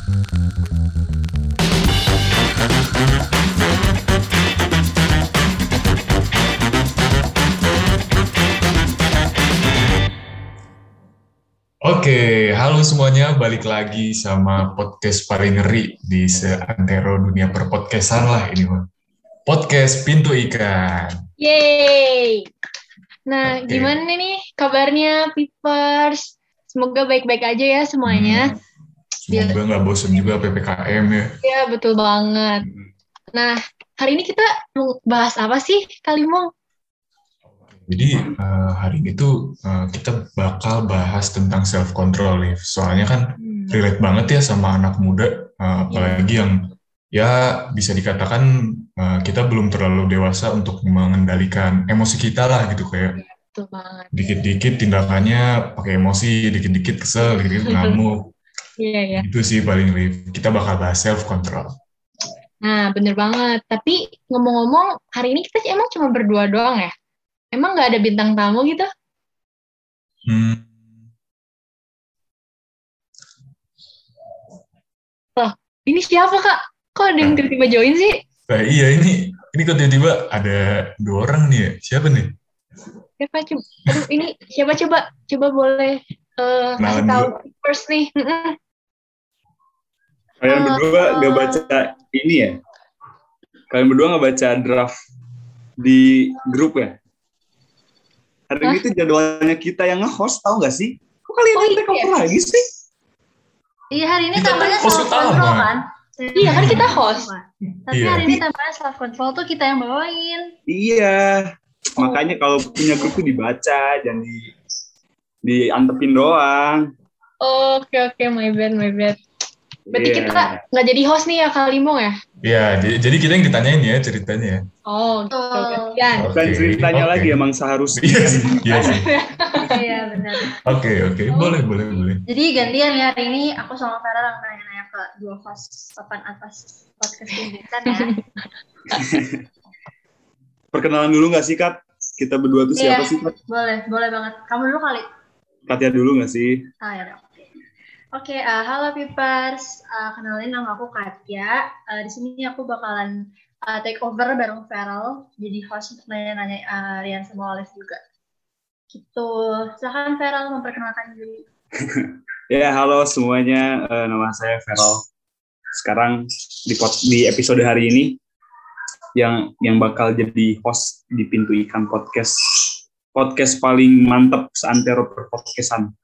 Oke, halo semuanya, balik lagi sama podcast paling ngeri di seantero dunia perpodcastan lah ini mah. Podcast Pintu Ikan. Yeay. Nah, Oke. gimana nih kabarnya Pipers? Semoga baik-baik aja ya semuanya. Hmm, Semoga nggak bosen juga PPKM ya. Ya, betul banget. Nah, hari ini kita mau bahas apa sih, Kalimong? Jadi eh, hari ini tuh eh, kita bakal bahas tentang self control nih. Soalnya kan relate banget ya sama anak muda, eh, apalagi yang ya bisa dikatakan eh, kita belum terlalu dewasa untuk mengendalikan emosi kita lah gitu kayak Betul banget. dikit-dikit tindakannya pakai emosi, dikit-dikit kesel, dikit-dikit ngamuk. Iya, ya. Itu sih paling Liv. Kita bakal bahas self control. Nah, bener banget. Tapi ngomong-ngomong, hari ini kita emang cuma berdua doang ya? Emang nggak ada bintang tamu gitu? Hmm, Ini siapa, Kak? Kok ada yang tiba-tiba join sih? nah iya ini ini kok tiba-tiba ada dua orang nih ya. Siapa nih? Siapa coba? Aduh, ini siapa coba? Coba boleh eh, kasih tahu first nih. Kalian Oh. berdua nggak baca ini ya? Kalian berdua nggak baca draft di grup ya? Hari ini tuh jadwalnya kita yang nge-host, tahu nggak sih? Kok kalian Oh, iya. lagi sih? Iya hari ini kan host self control kan. Iya, kan kita host. Tapi Iya. hari ini tampaknya self control tuh kita yang bawain. Iya. Makanya kalau punya grup tuh dibaca, jangan di diantepin doang. Oke oke, my bad my bad. Berarti Iya. kita nggak jadi host nih ya Kalimong ya? Ya, jadi, jadi kita yang ditanyain ya ceritanya ya. Oh, gitu. Gantian. Bukan Oke, ceritanya oke. lagi emang seharusnya. Iya sih, iya sih. Iya benar. Oke, oke, boleh, boleh, boleh. Jadi gantian ya hari ini aku sama Vera yang nanya-nanya ke dua host papan atas podcast Pindikan ya. Perkenalan dulu nggak sih, Kat? Kita berdua tuh siapa Iya. sih, Kat? boleh, boleh banget. Kamu dulu kali. Katya dulu nggak sih? Ah ya udah, oke. Oke, eh, halo Pipers. Eh, kenalin nama aku Katya. Eh, di sini aku bakalan eh, take over bareng Feral jadi host untuk nanya-nanya eh, Rian sama Olive juga. Gitu. Silahkan Feral memperkenalkan diri. Ya, halo semuanya. Eh, nama saya Feral. Sekarang di, di episode hari ini yang yang bakal jadi host di Pintu Ikan Podcast. Podcast paling mantep seantero perpodcastan.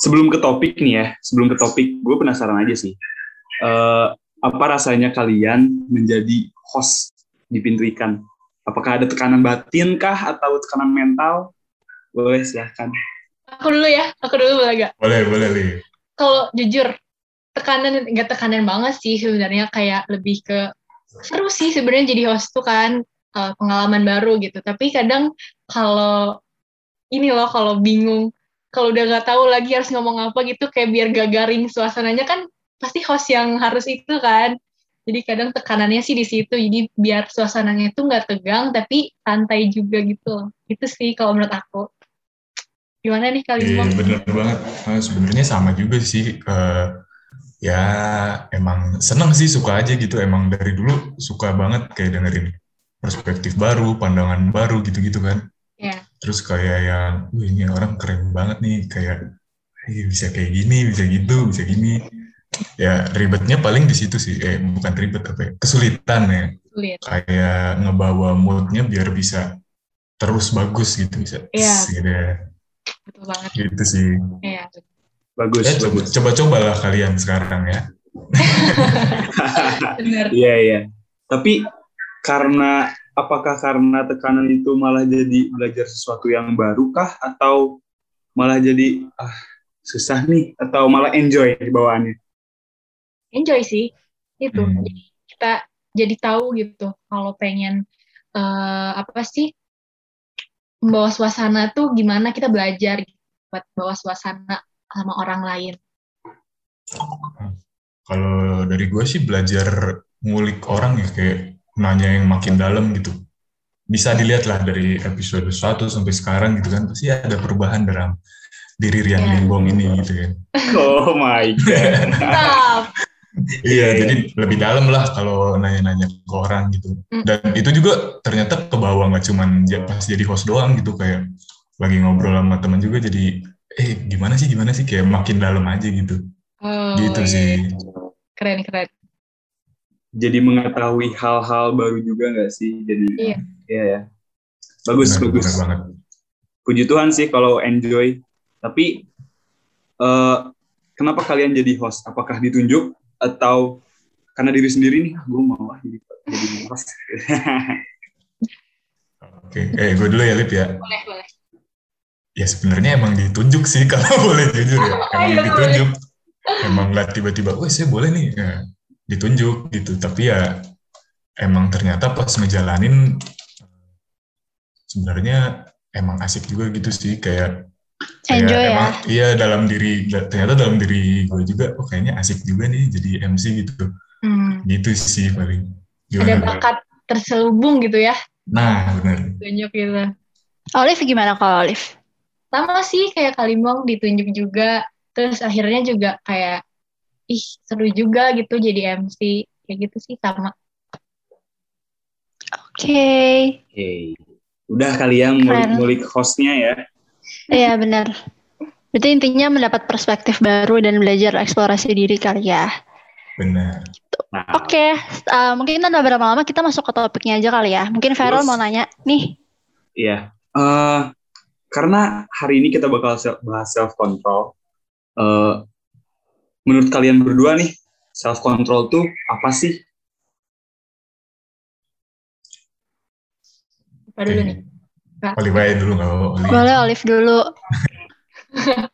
Sebelum ke topik nih ya, sebelum ke topik, gue penasaran aja sih. Eh, apa rasanya kalian menjadi host di Pintu Ikan? Apakah ada tekanan batin kah atau tekanan mental? Boleh silahkan. Aku dulu ya, aku dulu boleh gak? Boleh, boleh, Li. Kalau jujur, tekanan nggak tekanan banget sih sebenarnya kayak lebih ke seru sih sebenarnya jadi host tuh kan eh, pengalaman baru gitu. Tapi kadang kalau ini loh kalau bingung, kalau udah nggak tahu lagi harus ngomong apa gitu kayak biar gak garing suasananya kan pasti host yang harus itu kan. Jadi kadang tekanannya sih di situ. Jadi biar suasananya itu nggak tegang tapi santai juga gitu. loh. Itu sih kalau menurut aku. Gimana nih kali Iya, bener banget. Eh, Sebenarnya sama juga sih. Eh, ya, emang seneng sih, suka aja gitu. Emang dari dulu suka banget kayak dengerin perspektif baru, pandangan baru gitu-gitu kan. Iya. Terus kayak yang, wih ini orang keren banget nih, kayak "Ih, bisa kayak gini, bisa gitu, bisa gini. Ya ribetnya paling di situ sih, eh bukan ribet apa ya, kesulitan ya. sulit. Kayak ngebawa moodnya biar bisa terus bagus gitu, bisa Iya. gitu ya. Betul banget. Gitu sih. Iya. Bagus, Ya, coba, bagus. coba-cobalah kalian sekarang ya. Iya, iya. Tapi karena apakah karena tekanan itu malah jadi belajar sesuatu yang baru kah atau malah jadi ah susah nih? Atau malah enjoy di bawaannya? enjoy sih itu. Hmm. jadi kita jadi tahu gitu kalau pengen eh, apa sih membawa suasana tuh gimana kita belajar gitu, buat bawa suasana sama orang lain. Kalau dari gue sih belajar ngulik orang ya kayak nanya yang makin dalam gitu. Bisa dilihat lah dari episode 1 sampai sekarang gitu kan pasti ada perubahan dalam diri Rian Iya. Limbong ini gitu kan. Oh my god. Iya, jadi lebih dalam lah kalau nanya-nanya ke orang gitu. Mm. Dan itu juga ternyata ke bawah nggak cuman pas jadi host doang gitu kayak lagi ngobrol sama teman juga jadi eh gimana sih gimana sih kayak makin dalam aja gitu. Oh, gitu iya. sih. Keren, keren. Jadi mengetahui hal-hal baru juga nggak sih? Jadi Iya. Iya ya. Bagus Benar, bagus. benar banget. Puji Tuhan sih kalau enjoy. Tapi eh, kenapa kalian jadi host? Apakah ditunjuk atau karena diri sendiri nih? Ah, gue mau ah jadi jadi host. Oke, eh gue dulu ya Lip ya. Boleh, boleh. Ya sebenarnya emang ditunjuk sih kalau boleh jujur ya. Emang Iya, ditunjuk. Emang nggak tiba-tiba, wah saya boleh nih. Ya, ditunjuk gitu. Tapi ya emang ternyata pas ngejalanin sebenarnya emang asik juga gitu sih kayak kayak Enjoy ya. emang iya dalam diri ternyata dalam diri gue juga oh kayaknya asik juga nih jadi MC gitu Hmm. gitu sih paling Ada gimana Bang? bakat terselubung gitu ya, nah benar tunjuk gitu. Olive gimana kalau Olive? Sama sih kayak Kalimbang ditunjuk juga, terus akhirnya juga kayak, ih seru juga gitu jadi MC. Kayak gitu sih sama. Oke. Oke. Udah kalian Keren. ngulik hostnya ya. Iya benar. Berarti intinya mendapat perspektif baru dan belajar eksplorasi diri kali ya. benar Nah, Oke, eh, mungkin udah berapa lama kita masuk ke topiknya aja kali ya. Mungkin Feral Terus. mau nanya nih. Iya. Eh, karena hari ini kita bakal bahas self control. Menurut kalian berdua nih, self control tuh apa sih? Apa dulu nih? Olive aja dulu nggak Olive. Boleh Olive dulu.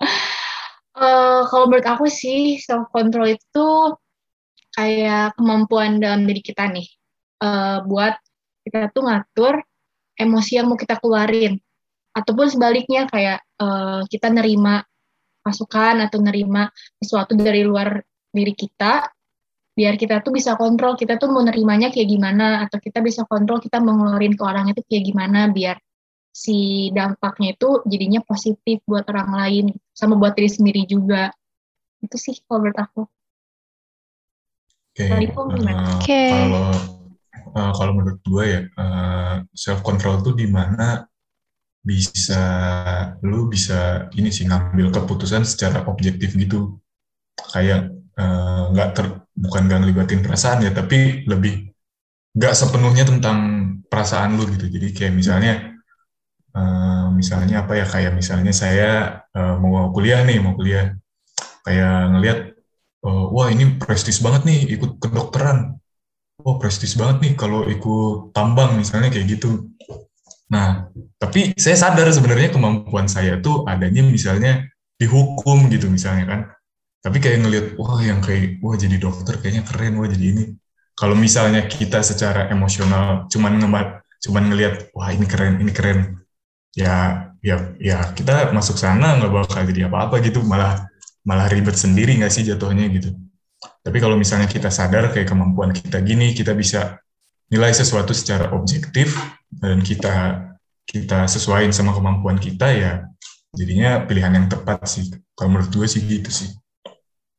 Eh, kalau menurut aku sih self control itu kayak kemampuan dalam diri kita nih Eh, buat kita tuh ngatur emosi yang mau kita keluarin ataupun sebaliknya kayak eh, kita nerima masukan atau nerima sesuatu dari luar diri kita biar kita tuh bisa kontrol kita tuh mau nerimanya kayak gimana atau kita bisa kontrol kita mau ngeluarin ke orang itu kayak gimana biar si dampaknya itu jadinya positif buat orang lain sama buat diri sendiri juga itu sih kalau menurut aku Oke, gimana? eh, Oke. kalau eh, kalau menurut gue ya self control tuh di mana bisa lu bisa ini sih ngambil keputusan secara objektif gitu. Kayak eh, nggak ter bukan nggak ngelibatin perasaan ya tapi lebih nggak sepenuhnya tentang perasaan lu gitu. Jadi kayak misalnya eh, misalnya apa ya kayak misalnya saya eh, mau kuliah nih mau kuliah. Kayak ngelihat oh, wah ini prestis banget nih ikut kedokteran. Wah prestis banget nih kalau ikut tambang misalnya kayak gitu nah tapi saya sadar sebenarnya kemampuan saya tuh adanya misalnya dihukum gitu misalnya kan. Tapi kayak ngelihat wah yang kayak wah jadi dokter kayaknya keren wah jadi ini. Kalau misalnya kita secara emosional cuman ngebat cuman ngelihat wah ini keren ini keren. Ya ya ya kita masuk sana nggak bakal jadi apa-apa gitu malah malah ribet sendiri nggak sih jatuhnya gitu. Tapi kalau misalnya kita sadar kayak kemampuan kita gini kita bisa nilai sesuatu secara objektif dan kita kita sesuaiin sama kemampuan kita ya jadinya pilihan yang tepat sih kalau menurut gue sih gitu sih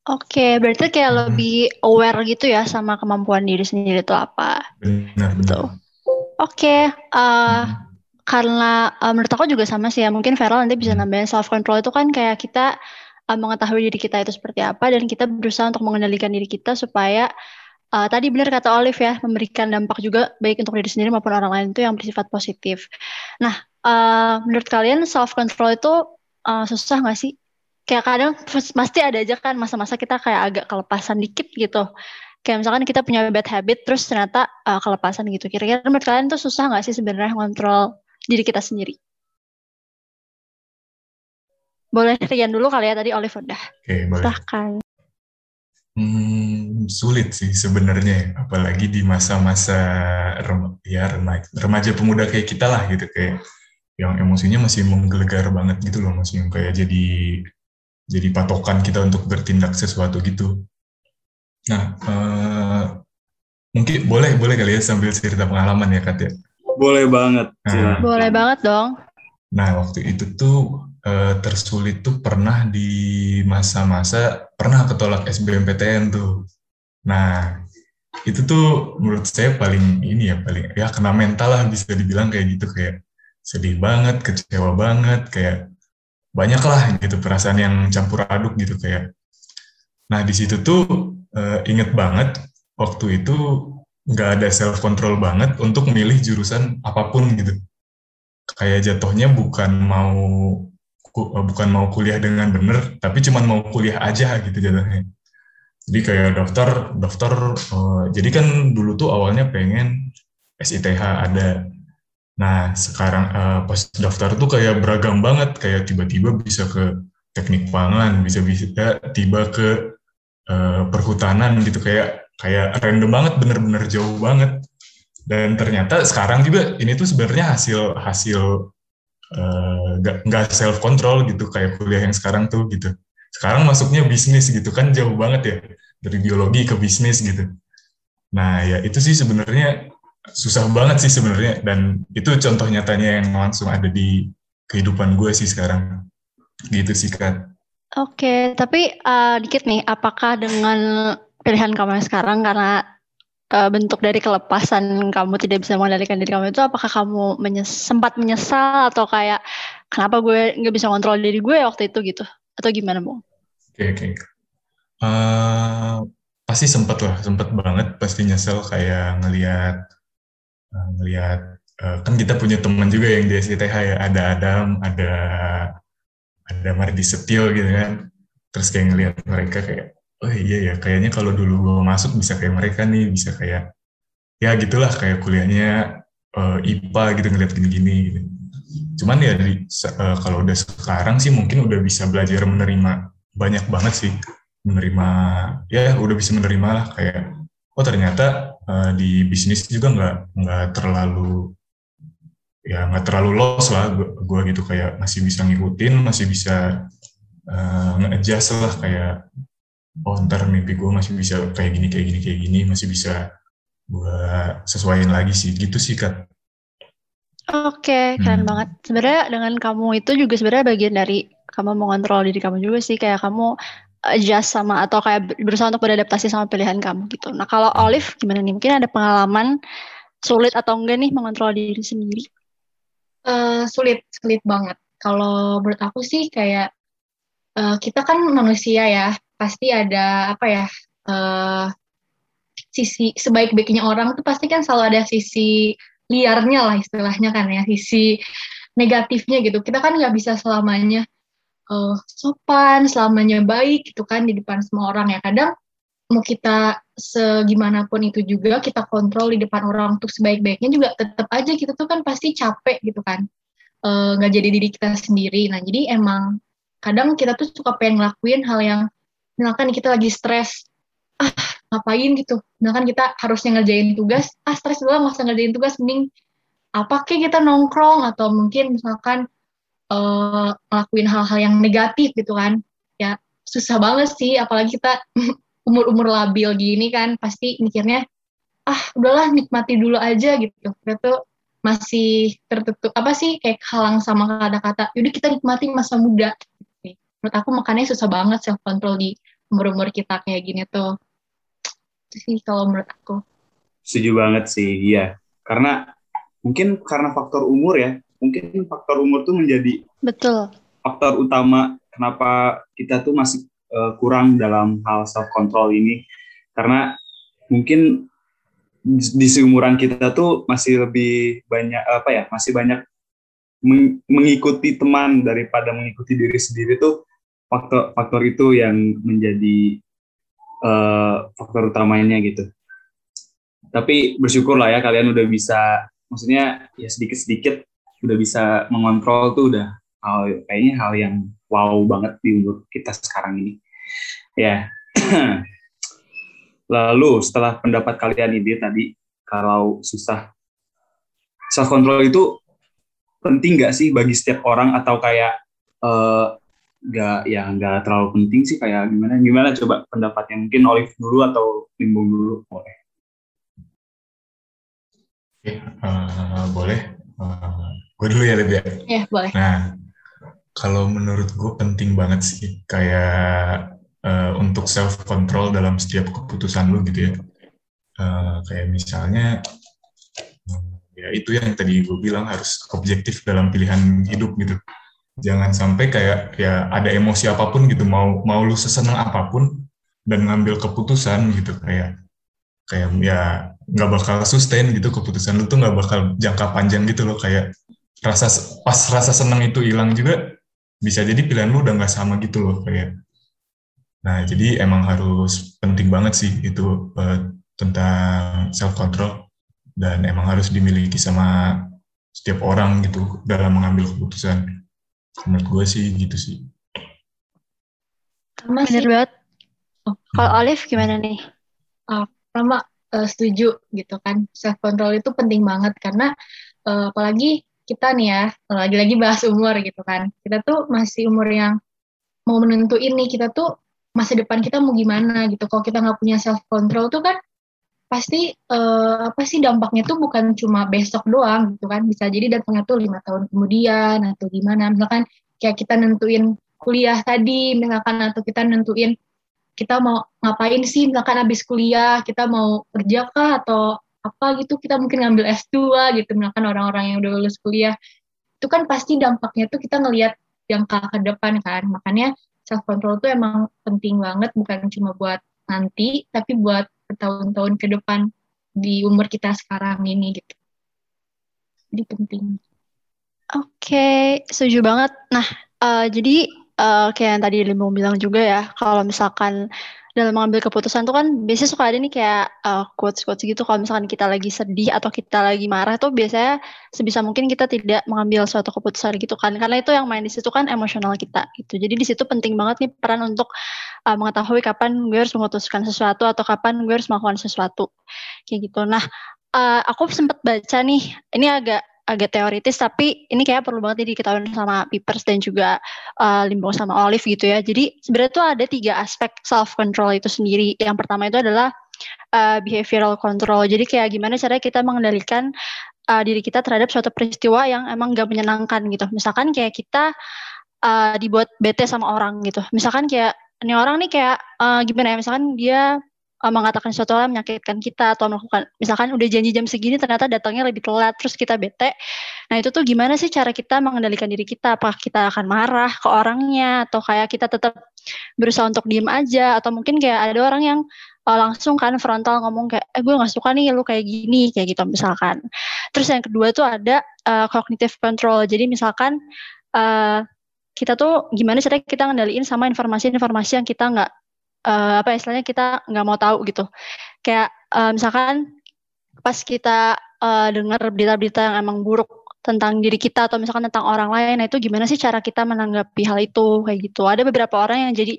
Oke, berarti kayak Hmm. lebih aware gitu ya sama kemampuan diri sendiri itu apa. benar benar Betul. Oke, eh, karena eh, menurut aku juga sama sih ya. Mungkin Feral nanti bisa nambahin self control itu kan kayak kita eh, mengetahui diri kita itu seperti apa dan kita berusaha untuk mengendalikan diri kita supaya eh, tadi benar kata Olive ya, memberikan dampak juga baik untuk diri sendiri maupun orang lain itu yang bersifat positif. Nah, eh, menurut kalian self control itu eh, susah nggak sih? Kayak kadang pas- pasti ada aja kan masa-masa kita kayak agak kelepasan dikit gitu. Kayak misalkan kita punya bad habit terus ternyata eh, kelepasan gitu. Kira-kira menurut kalian tuh susah nggak sih sebenarnya ngontrol diri kita sendiri? Boleh Rian dulu kali ya tadi Olive udah. oke boleh Silahkan. Hmm, sulit sih sebenarnya, ya. apalagi di masa-masa rem- ya remaja, remaja pemuda kayak kita lah gitu kayak yang emosinya masih menggelegar banget gitu loh, masih yang kayak jadi jadi patokan kita untuk bertindak sesuatu gitu. Nah, eh, mungkin boleh boleh kali ya sambil cerita pengalaman ya Kat ya. Boleh banget. Nah. Boleh banget dong. Nah, waktu itu tuh uh, tersulit tuh pernah di masa-masa pernah ketolak SBMPTN tuh. Nah, itu tuh menurut saya paling ini ya paling ya kena mental lah bisa dibilang kayak gitu kayak sedih banget, kecewa banget, kayak banyak lah gitu perasaan yang campur aduk gitu kayak. Nah di situ tuh uh, inget banget waktu itu nggak ada self control banget untuk milih jurusan apa pun gitu kayak jatuhnya bukan mau eh, bukan mau kuliah dengan bener tapi cuma mau kuliah aja gitu jatuhnya jadi kayak daftar daftar uh, jadi kan dulu tuh awalnya pengen SITH ada. Nah sekarang uh, pas daftar tuh kayak beragam banget. Kayak tiba-tiba bisa ke teknik pangan bisa bisa tiba ke uh, perhutanan gitu. Kayak kayak random banget bener-bener jauh banget. Dan ternyata sekarang juga ini tuh sebenarnya hasil hasil uh, nggak self control gitu kayak kuliah yang sekarang tuh gitu sekarang masuknya bisnis gitu kan jauh banget ya. Dari biologi ke bisnis gitu. Nah ya itu sih sebenarnya susah banget sih sebenarnya. Dan itu contoh nyatanya yang langsung ada di kehidupan gue sih sekarang. Gitu sih kan Oke, tapi uh, dikit nih, apakah dengan pilihan kamu yang sekarang karena uh, bentuk dari kelepasan kamu tidak bisa mengendalikan diri kamu itu apakah kamu menyes sempat menyesal atau kayak kenapa gue nggak bisa kontrol diri gue waktu itu? gitu atau gimana bu? Oke okay, oke. Okay. Uh, eh, pasti sempat lah, sempat banget pasti nyesel kayak ngelihat uh, ngelihat uh, kan kita punya teman juga yang di SITH ya, ada Adam, ada ada Mardi Setio gitu kan. Terus kayak ngelihat mereka kayak oh iya ya kayaknya kalau dulu gue masuk bisa kayak mereka nih bisa kayak ya gitulah kayak kuliahnya uh, IPA gitu ngeliat gini-gini gitu. Cuman ya di, uh, kalau udah sekarang sih mungkin udah bisa belajar menerima banyak banget sih. Menerima ya udah bisa menerima lah kayak oh ternyata uh, di bisnis juga nggak nggak terlalu ya nggak terlalu loss lah gue gitu. Kayak masih bisa ngikutin masih bisa uh, lah kayak oh ntar mimpi gue masih bisa kayak gini kayak gini kayak gini masih bisa gue sesuaiin lagi sih. Gitu sih kan Oke, keren hmm. banget. Sebenarnya dengan kamu itu juga sebenarnya bagian dari kamu mengontrol diri kamu juga sih, kayak kamu adjust sama atau kayak berusaha untuk beradaptasi sama pilihan kamu gitu. Nah kalau. Olive gimana nih? Mungkin ada pengalaman sulit atau enggak nih mengontrol diri sendiri? Uh, sulit, sulit banget. Kalau menurut aku sih kayak uh, kita kan manusia ya, pasti ada apa ya uh, sisi sebaik-baiknya orang tuh pasti kan selalu ada sisi liarnya lah istilahnya kan ya sisi negatifnya gitu. Kita kan nggak bisa selamanya uh, sopan selamanya baik gitu kan di depan semua orang ya. Kadang mau kita segimanapun itu juga kita kontrol di depan orang untuk sebaik-baiknya juga tetap aja kita tuh kan pasti capek gitu kan eh, nggak uh, jadi diri kita sendiri. Nah jadi emang kadang kita tuh suka pengen ngelakuin hal yang misalkan kita lagi stres ah ngapain gitu? Misalkan kita harusnya ngerjain tugas. Ah stres dulu usah ngerjain tugas mending apa kayak kita nongkrong? Atau mungkin misalkan uh, ngelakuin hal-hal yang negatif gitu kan? Ya susah banget sih. Apalagi kita umur-umur labil gini kan pasti mikirnya ah udahlah nikmati dulu aja gitu. Itu masih tertutup apa sih kayak halang sama kata-kata yaudah kita nikmati masa muda. Menurut aku makanya susah banget self control di umur-umur kita kayak gini tuh itu sih kalau menurut aku. Setuju banget sih iya. Karena mungkin karena faktor umur ya mungkin faktor umur tuh menjadi betul. faktor utama kenapa kita tuh masih uh, kurang dalam hal self control ini. Karena mungkin di seumuran kita tuh masih lebih banyak apa ya masih banyak mengikuti teman daripada mengikuti diri sendiri tuh faktor faktor itu yang menjadi uh, faktor utamanya gitu. Tapi bersyukur lah ya kalian udah bisa, maksudnya ya sedikit-sedikit udah bisa mengontrol tuh udah hal kayaknya hal yang wow banget di umur kita sekarang ini. Ya. Lalu setelah pendapat kalian ini tadi kalau susah self control itu penting nggak sih bagi setiap orang atau kayak uh, nggak ya nggak terlalu penting sih kayak gimana gimana coba pendapatnya? Mungkin Olive dulu atau Limbung dulu? Boleh. Oke, uh, boleh. Uh, gue dulu ya Liv ya? Ya boleh. Nah Kalau menurut gue penting banget sih kayak uh, untuk self control dalam setiap keputusan lu gitu ya. Uh, kayak misalnya ya itu yang tadi gue bilang harus objektif dalam pilihan hidup gitu. Jangan sampai kayak ya ada emosi apa pun gitu mau mau lu sesenang apa pun dan ngambil keputusan gitu kayak kayak ya nggak bakal sustain gitu keputusan lu tuh nggak bakal jangka panjang gitu loh kayak rasa pas rasa senang itu hilang juga bisa jadi pilihan lu udah nggak sama gitu loh kayak. Nah jadi emang harus penting banget sih itu uh, tentang self control dan emang harus dimiliki sama setiap orang gitu dalam mengambil keputusan menurut gue sih gitu sih. Sama Bener banget. Oh. kalau Olive gimana nih? Uh, sama uh, setuju gitu kan? Self control itu penting banget karena uh, apalagi kita nih ya lagi-lagi bahas umur gitu kan. Kita tuh masih umur yang mau menentuin nih kita tuh masa depan kita mau gimana gitu. Kalau kita nggak punya self control tuh kan pasti uh, apa sih dampaknya tuh bukan cuma besok doang gitu kan. Bisa jadi datangnya tuh lima tahun kemudian atau gimana. Misalkan kayak kita nentuin kuliah tadi misalkan atau kita nentuin kita mau ngapain sih misalkan habis kuliah kita mau kerja kah atau apa gitu kita mungkin ngambil S2 gitu. Misalkan orang-orang yang udah lulus kuliah. Itu kan pasti dampaknya tuh kita ngelihat jangka ke depan kan. Makanya self control tuh emang penting banget. Bukan cuma buat nanti tapi buat bertahun-tahun ke depan di umur kita sekarang ini gitu. Jadi penting. Oke okay, setuju banget. Nah uh, jadi uh, kayak yang tadi Limbo bilang juga ya kalau misalkan dalam mengambil keputusan tuh kan biasanya suka ada nih kayak uh, quotes-quotes gitu. Kalau misalkan kita lagi sedih atau kita lagi marah tuh biasanya sebisa mungkin kita tidak mengambil suatu keputusan gitu kan. Karena itu yang main di situ kan emosional kita gitu. Jadi di situ penting banget nih peran untuk uh, mengetahui kapan gue harus memutuskan sesuatu atau kapan gue harus melakukan sesuatu. Kayak gitu. Nah uh, aku sempat baca nih ini agak agak teoritis tapi ini kayak perlu banget diketahui sama Pipers dan juga uh, Limbong sama Olive gitu ya. Jadi sebenarnya tuh ada tiga aspek self control itu sendiri. Yang pertama itu adalah uh, behavioral control. Jadi kayak gimana cara kita mengendalikan uh, diri kita terhadap suatu peristiwa yang emang gak menyenangkan gitu. Misalkan kayak kita uh, dibuat bete sama orang gitu. Misalkan kayak ini orang nih kayak uh, gimana ya? Misalkan dia uh, mengatakan sesuatu yang menyakitkan kita atau melakukan misalkan udah janji jam segini ternyata datangnya lebih telat terus kita bete. Nah, itu tuh gimana sih cara kita mengendalikan diri kita? Apakah kita akan marah ke orangnya atau kayak kita tetap berusaha untuk diem aja atau mungkin kayak ada orang yang uh, langsung kan frontal ngomong kayak eh gue gak suka nih lu kayak gini kayak gitu misalkan. Terus yang kedua tuh ada uh, cognitive control. Jadi misalkan uh, kita tuh gimana cara kita ngendaliin sama informasi-informasi yang kita nggak uh, apa istilahnya kita nggak mau tahu gitu kayak uh, misalkan pas kita uh, dengar berita-berita yang emang buruk tentang diri kita atau misalkan tentang orang lain, nah itu gimana sih cara kita menanggapi hal itu kayak gitu. Ada beberapa orang yang jadi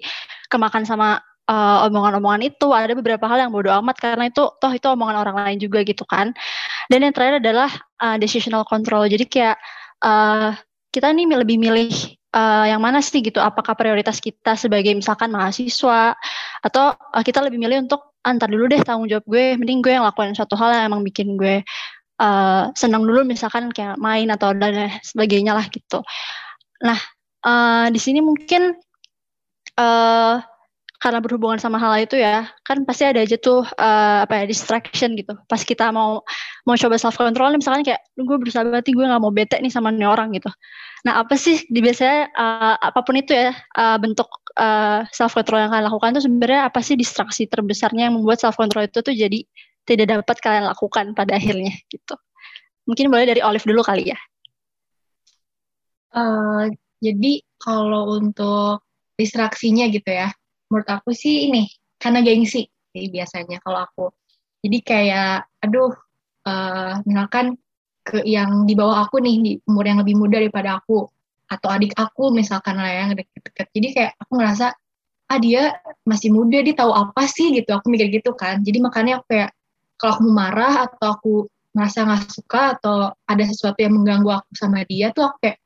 kemakan sama uh, omongan-omongan itu, ada beberapa hal yang bodoh amat karena itu toh itu omongan orang lain juga gitu kan. Dan yang terakhir adalah uh, decisional control. Jadi kayak uh, kita nih lebih milih uh, yang mana sih gitu? Apakah prioritas kita sebagai misalkan mahasiswa atau uh, kita lebih milih untuk antar ah, dulu deh tanggung jawab gue, mending gue yang lakukan suatu hal yang emang bikin gue uh, senang dulu misalkan kayak main atau dan sebagainya lah gitu. Nah uh, di sini mungkin uh, karena berhubungan sama hal itu ya kan pasti ada aja tuh uh, apa ya distraction gitu. Pas kita mau mau coba self control misalkan kayak gue berusaha berarti gue nggak mau bete nih sama nih orang gitu. Nah apa sih di biasanya uh, apa pun itu ya uh, bentuk uh, self control yang kalian lakukan tuh sebenarnya apa sih distraksi terbesarnya yang membuat self control itu tuh jadi tidak dapat kalian lakukan pada akhirnya gitu. Mungkin boleh dari Olive dulu kali ya. Uh, jadi kalau untuk distraksinya gitu ya menurut aku sih ini karena gengsi jadi biasanya kalau aku. Jadi kayak aduh uh, misalkan ke yang di bawah aku nih di umur yang lebih muda daripada aku atau adik aku misalkan lah yang deket-deket. Jadi kayak aku ngerasa ah dia masih muda dia tahu apa sih? Gitu aku mikir gitu kan. Jadi makanya aku kayak kalau aku marah atau aku ngerasa nggak suka atau ada sesuatu yang mengganggu aku sama dia tuh aku kayak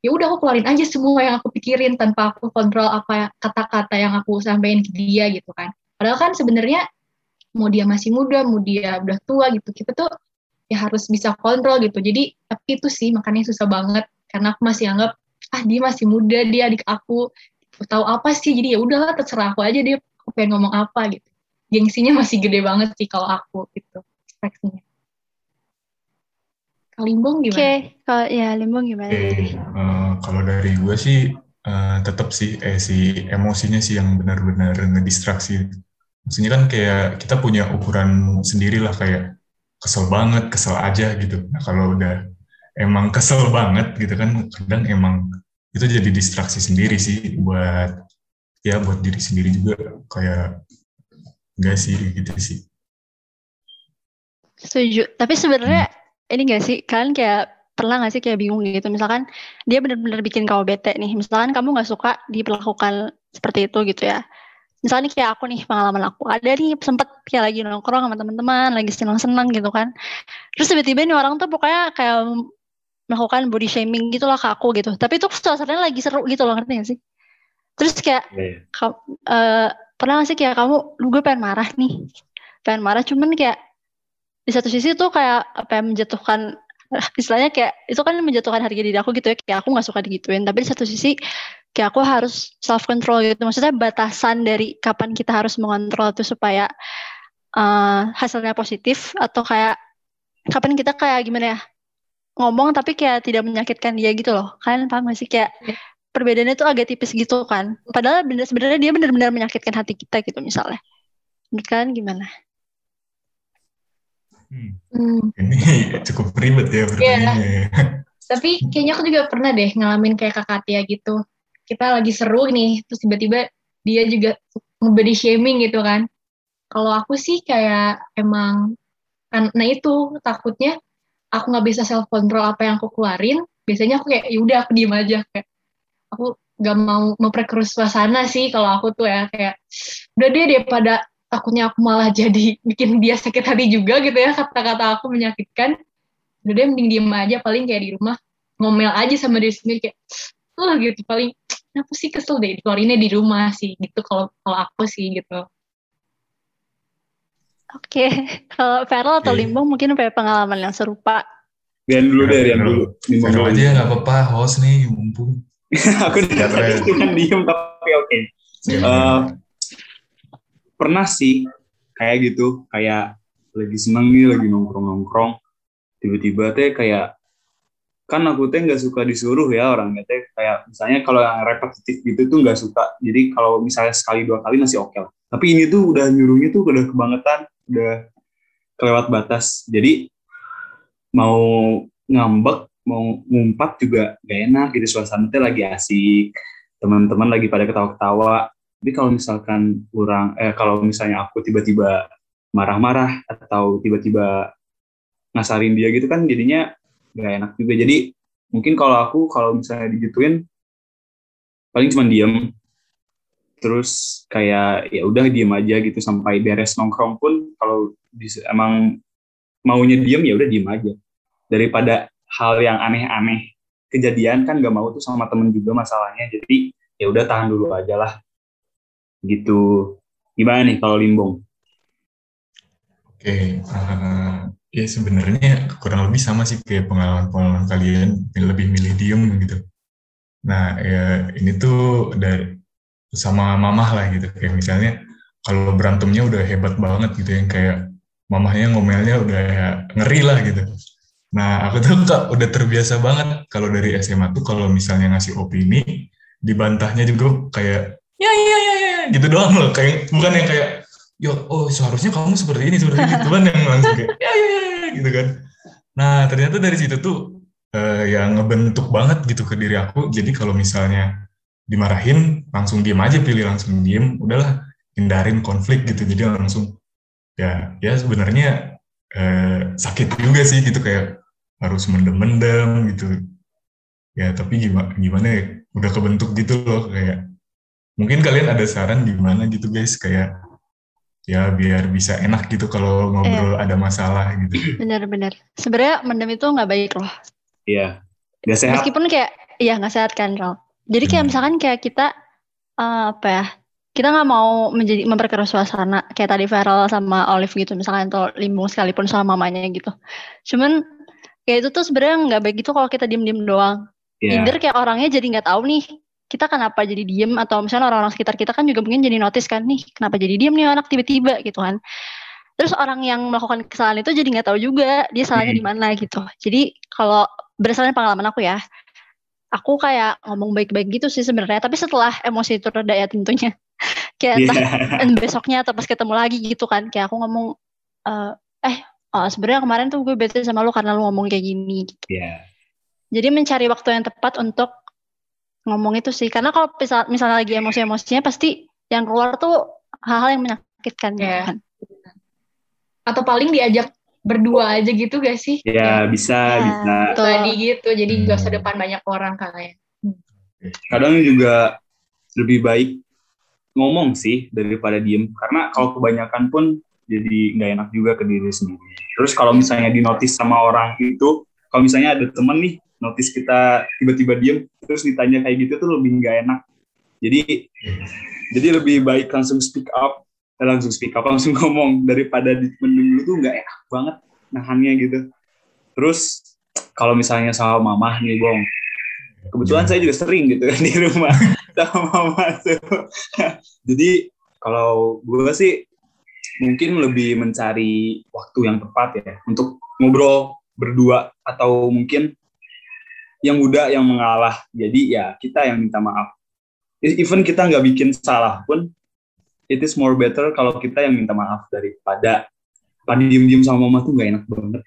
ya udah aku keluarin aja semua yang aku pikirin tanpa aku kontrol apa kata-kata yang aku sampaikan ke dia gitu kan. Padahal kan sebenarnya mau dia masih muda mau dia udah tua gitu kita tuh ya harus bisa kontrol gitu. Jadi tapi itu sih makanya susah banget. Karena aku masih anggap ah dia masih muda dia adik aku tahu apa sih? Jadi ya udahlah terserah aku aja dia aku pengen ngomong apa gitu. Gengsinya masih gede banget sih kalau aku gitu ekspresinya Limbong gimana? Oke, okay. kalau ya Limbong gimana? Okay. Uh, eh, kalau dari gue sih uh, tetap sih eh si emosinya sih yang benar-benar ngedistraksi. Maksudnya kan kayak kita punya ukuran sendiri lah kayak kesel banget, kesel aja gitu. Nah kalau udah emang kesel banget gitu kan kadang emang itu jadi distraksi sendiri sih buat ya buat diri sendiri juga kayak enggak sih gitu sih. Setuju. Tapi sebenarnya hmm ini gak sih? Kalian kayak pernah gak sih kayak bingung gitu? Misalkan dia benar-benar bikin kamu bete nih. Misalkan kamu gak suka diperlakukan seperti itu gitu ya. Misalnya kayak aku nih pengalaman aku. Ada nih sempet kayak lagi nongkrong sama teman-teman lagi senang-senang gitu kan. Terus tiba-tiba nih orang tuh pokoknya kayak melakukan body shaming gitu lah ke aku gitu. Tapi itu suasananya lagi seru gitu loh ngerti gak sih? Terus kayak yeah. Iya. uh, pernah gak sih kayak kamu lu gue pengen marah nih. Pengen marah cuman kayak di satu sisi tuh kayak apa yang menjatuhkan istilahnya kayak itu kan menjatuhkan harga diri aku gitu ya kayak aku nggak suka digituin. Tapi di satu sisi kayak aku harus self control gitu. Maksudnya batasan dari kapan kita harus mengontrol itu supaya uh, hasilnya positif atau kayak kapan kita kayak gimana ya ngomong tapi kayak tidak menyakitkan dia gitu loh. Kalian paham gak sih? Kayak iya. perbedaannya tuh agak tipis gitu kan. Padahal bener sebenarnya dia benar-benar menyakitkan hati kita gitu misalnya. Menurut kalian gimana Hmm. Ini cukup ribet ya pertanyaannya. Yeah. Tapi kayaknya aku juga pernah deh ngalamin kayak kakak Tia gitu. Kita lagi seru nih, terus tiba-tiba dia juga nge shaming gitu kan. Kalau aku sih kayak emang karena itu takutnya aku nggak bisa self control apa yang aku keluarin. Biasanya aku kayak yaudah aku diem aja kayak aku gak mau memperkeruh suasana sih kalau aku tuh ya kayak udah dia daripada takutnya aku malah jadi bikin dia sakit hati juga gitu ya kata-kata aku menyakitkan udah deh mending diem aja paling kayak di rumah ngomel aja sama diri sendiri kayak oh gitu paling aku sih kesel deh keluarinnya di rumah sih gitu kalau kalau aku sih gitu Oke, okay. kalau Feral atau Limbong mungkin punya pengalaman yang serupa. Rian dulu deh, Rian dulu. Limbong aja nggak apa-apa, host nih, mumpung. aku udah tadi kan diem, tapi oke. Okay. Uh, pernah sih kayak gitu kayak lagi seneng nih lagi nongkrong nongkrong tiba-tiba teh kayak kan aku teh nggak suka disuruh ya orangnya teh kayak misalnya kalau yang repetitif gitu tuh nggak suka jadi kalau misalnya sekali dua kali masih oke okay tapi ini tuh udah nyuruhnya tuh udah kebangetan udah kelewat batas. Jadi mau ngambek mau ngumpat juga gak enak gitu suasana teh lagi asik teman-teman lagi pada ketawa-ketawa tapi kalau misalkan kurang, eh kalau misalnya aku tiba-tiba marah-marah atau tiba-tiba ngasarin dia gitu kan jadinya gak enak juga. Jadi mungkin kalau aku kalau misalnya digituin paling cuma diem. Terus kayak ya udah diem aja gitu sampai beres nongkrong pun kalau emang maunya diem ya udah diem aja. Daripada hal yang aneh-aneh. Kejadian kan gak mau tuh sama temen juga masalahnya. Jadi ya udah tahan dulu aja lah gitu. Gimana nih kalau limbong? Oke okay. uh, eh, ya sebenarnya kurang lebih sama sih kayak pengalaman-pengalaman kalian. Lebih milih diem gitu. Nah ya ini tuh dari sama mamah lah gitu. Kayak misalnya kalau berantemnya udah hebat banget gitu yang kayak mamahnya ngomelnya udah ngeri lah gitu. Nah aku tuh kak udah terbiasa banget kalau dari SMA tuh kalau misalnya ngasih opini dibantahnya juga kayak ya ya ya ya gitu doang loh. Kayak bukan yang kayak yo oh seharusnya kamu seperti ini seperti ini cuman yang langsung kayak ya, ya ya gitu kan. Nah ternyata dari situ tuh uh, yang ngebentuk banget gitu ke diri aku. Jadi kalau misalnya dimarahin langsung diem aja pilih langsung diem udahlah hindarin konflik gitu. Jadi langsung ya ya sebenarnya uh, sakit juga sih gitu kayak harus mendem-mendem gitu. Ya tapi gimana gimana ya udah kebentuk gitu loh kayak Mungkin kalian ada saran gimana gitu guys kayak ya biar bisa enak gitu kalau ngobrol eh. ada masalah gitu. Bener-bener. Sebenarnya mendem itu nggak baik loh. Iya. Gak sehat. Meskipun kayak iya nggak sehat kan Ral. Jadi kayak hmm. misalkan kayak kita uh, apa ya? Kita nggak mau menjadi memperkeruh suasana kayak tadi Feral sama Olive gitu misalkan atau Limbung sekalipun sama mamanya gitu. Cuman kayak itu tuh sebenarnya nggak baik gitu kalau kita diem-diem doang. Iya. Either kayak orangnya jadi nggak tahu nih kita kenapa jadi diem atau misalnya orang-orang sekitar kita kan juga mungkin jadi notice kan nih kenapa jadi diem nih anak tiba-tiba gitu kan. Terus orang yang melakukan kesalahan itu jadi nggak tahu juga dia salahnya di Hmm. mana gitu. Jadi kalau berdasarkan pengalaman aku ya, aku kayak ngomong baik-baik gitu sih sebenarnya. Tapi setelah emosi itu reda ya tentunya. kayak Iya. entah dan besoknya atau pas ketemu lagi gitu kan kayak aku ngomong eh eh eh, sebenarnya kemarin tuh gue bete sama lu karena lu ngomong kayak gini gitu. Iya. Jadi mencari waktu yang tepat untuk ngomong itu sih. Karena kalau misal, misalnya lagi emosi-emosinya pasti yang keluar tuh hal-hal yang menyakitkan gitu Iya. kan. Atau paling diajak berdua aja gitu gak sih? Ya, bisa, Ya, bisa. Tadi gitu, jadi Hmm. gak usah depan banyak orang kalian. Kadang juga lebih baik ngomong sih daripada diem. Karena kalau kebanyakan pun jadi nggak enak juga ke diri sendiri. Terus kalau misalnya di notice sama orang itu, kalau misalnya ada temen nih notice kita tiba-tiba diem, terus ditanya kayak gitu tuh lebih nggak enak. Jadi jadi lebih baik langsung speak up, eh, langsung speak up, langsung ngomong daripada dipendem dulu tuh nggak enak banget nahannya gitu. Terus kalau misalnya sama mamah nih, Bong, kebetulan saya juga sering gitu kan di rumah sama mama tuh. Jadi kalau gue sih mungkin lebih mencari waktu yang tepat ya untuk ngobrol berdua atau mungkin yang muda yang mengalah. Jadi ya kita yang minta maaf. Even kita nggak bikin salah pun, it is more better kalau kita yang minta maaf daripada pada diem-diem sama mama tuh nggak enak banget.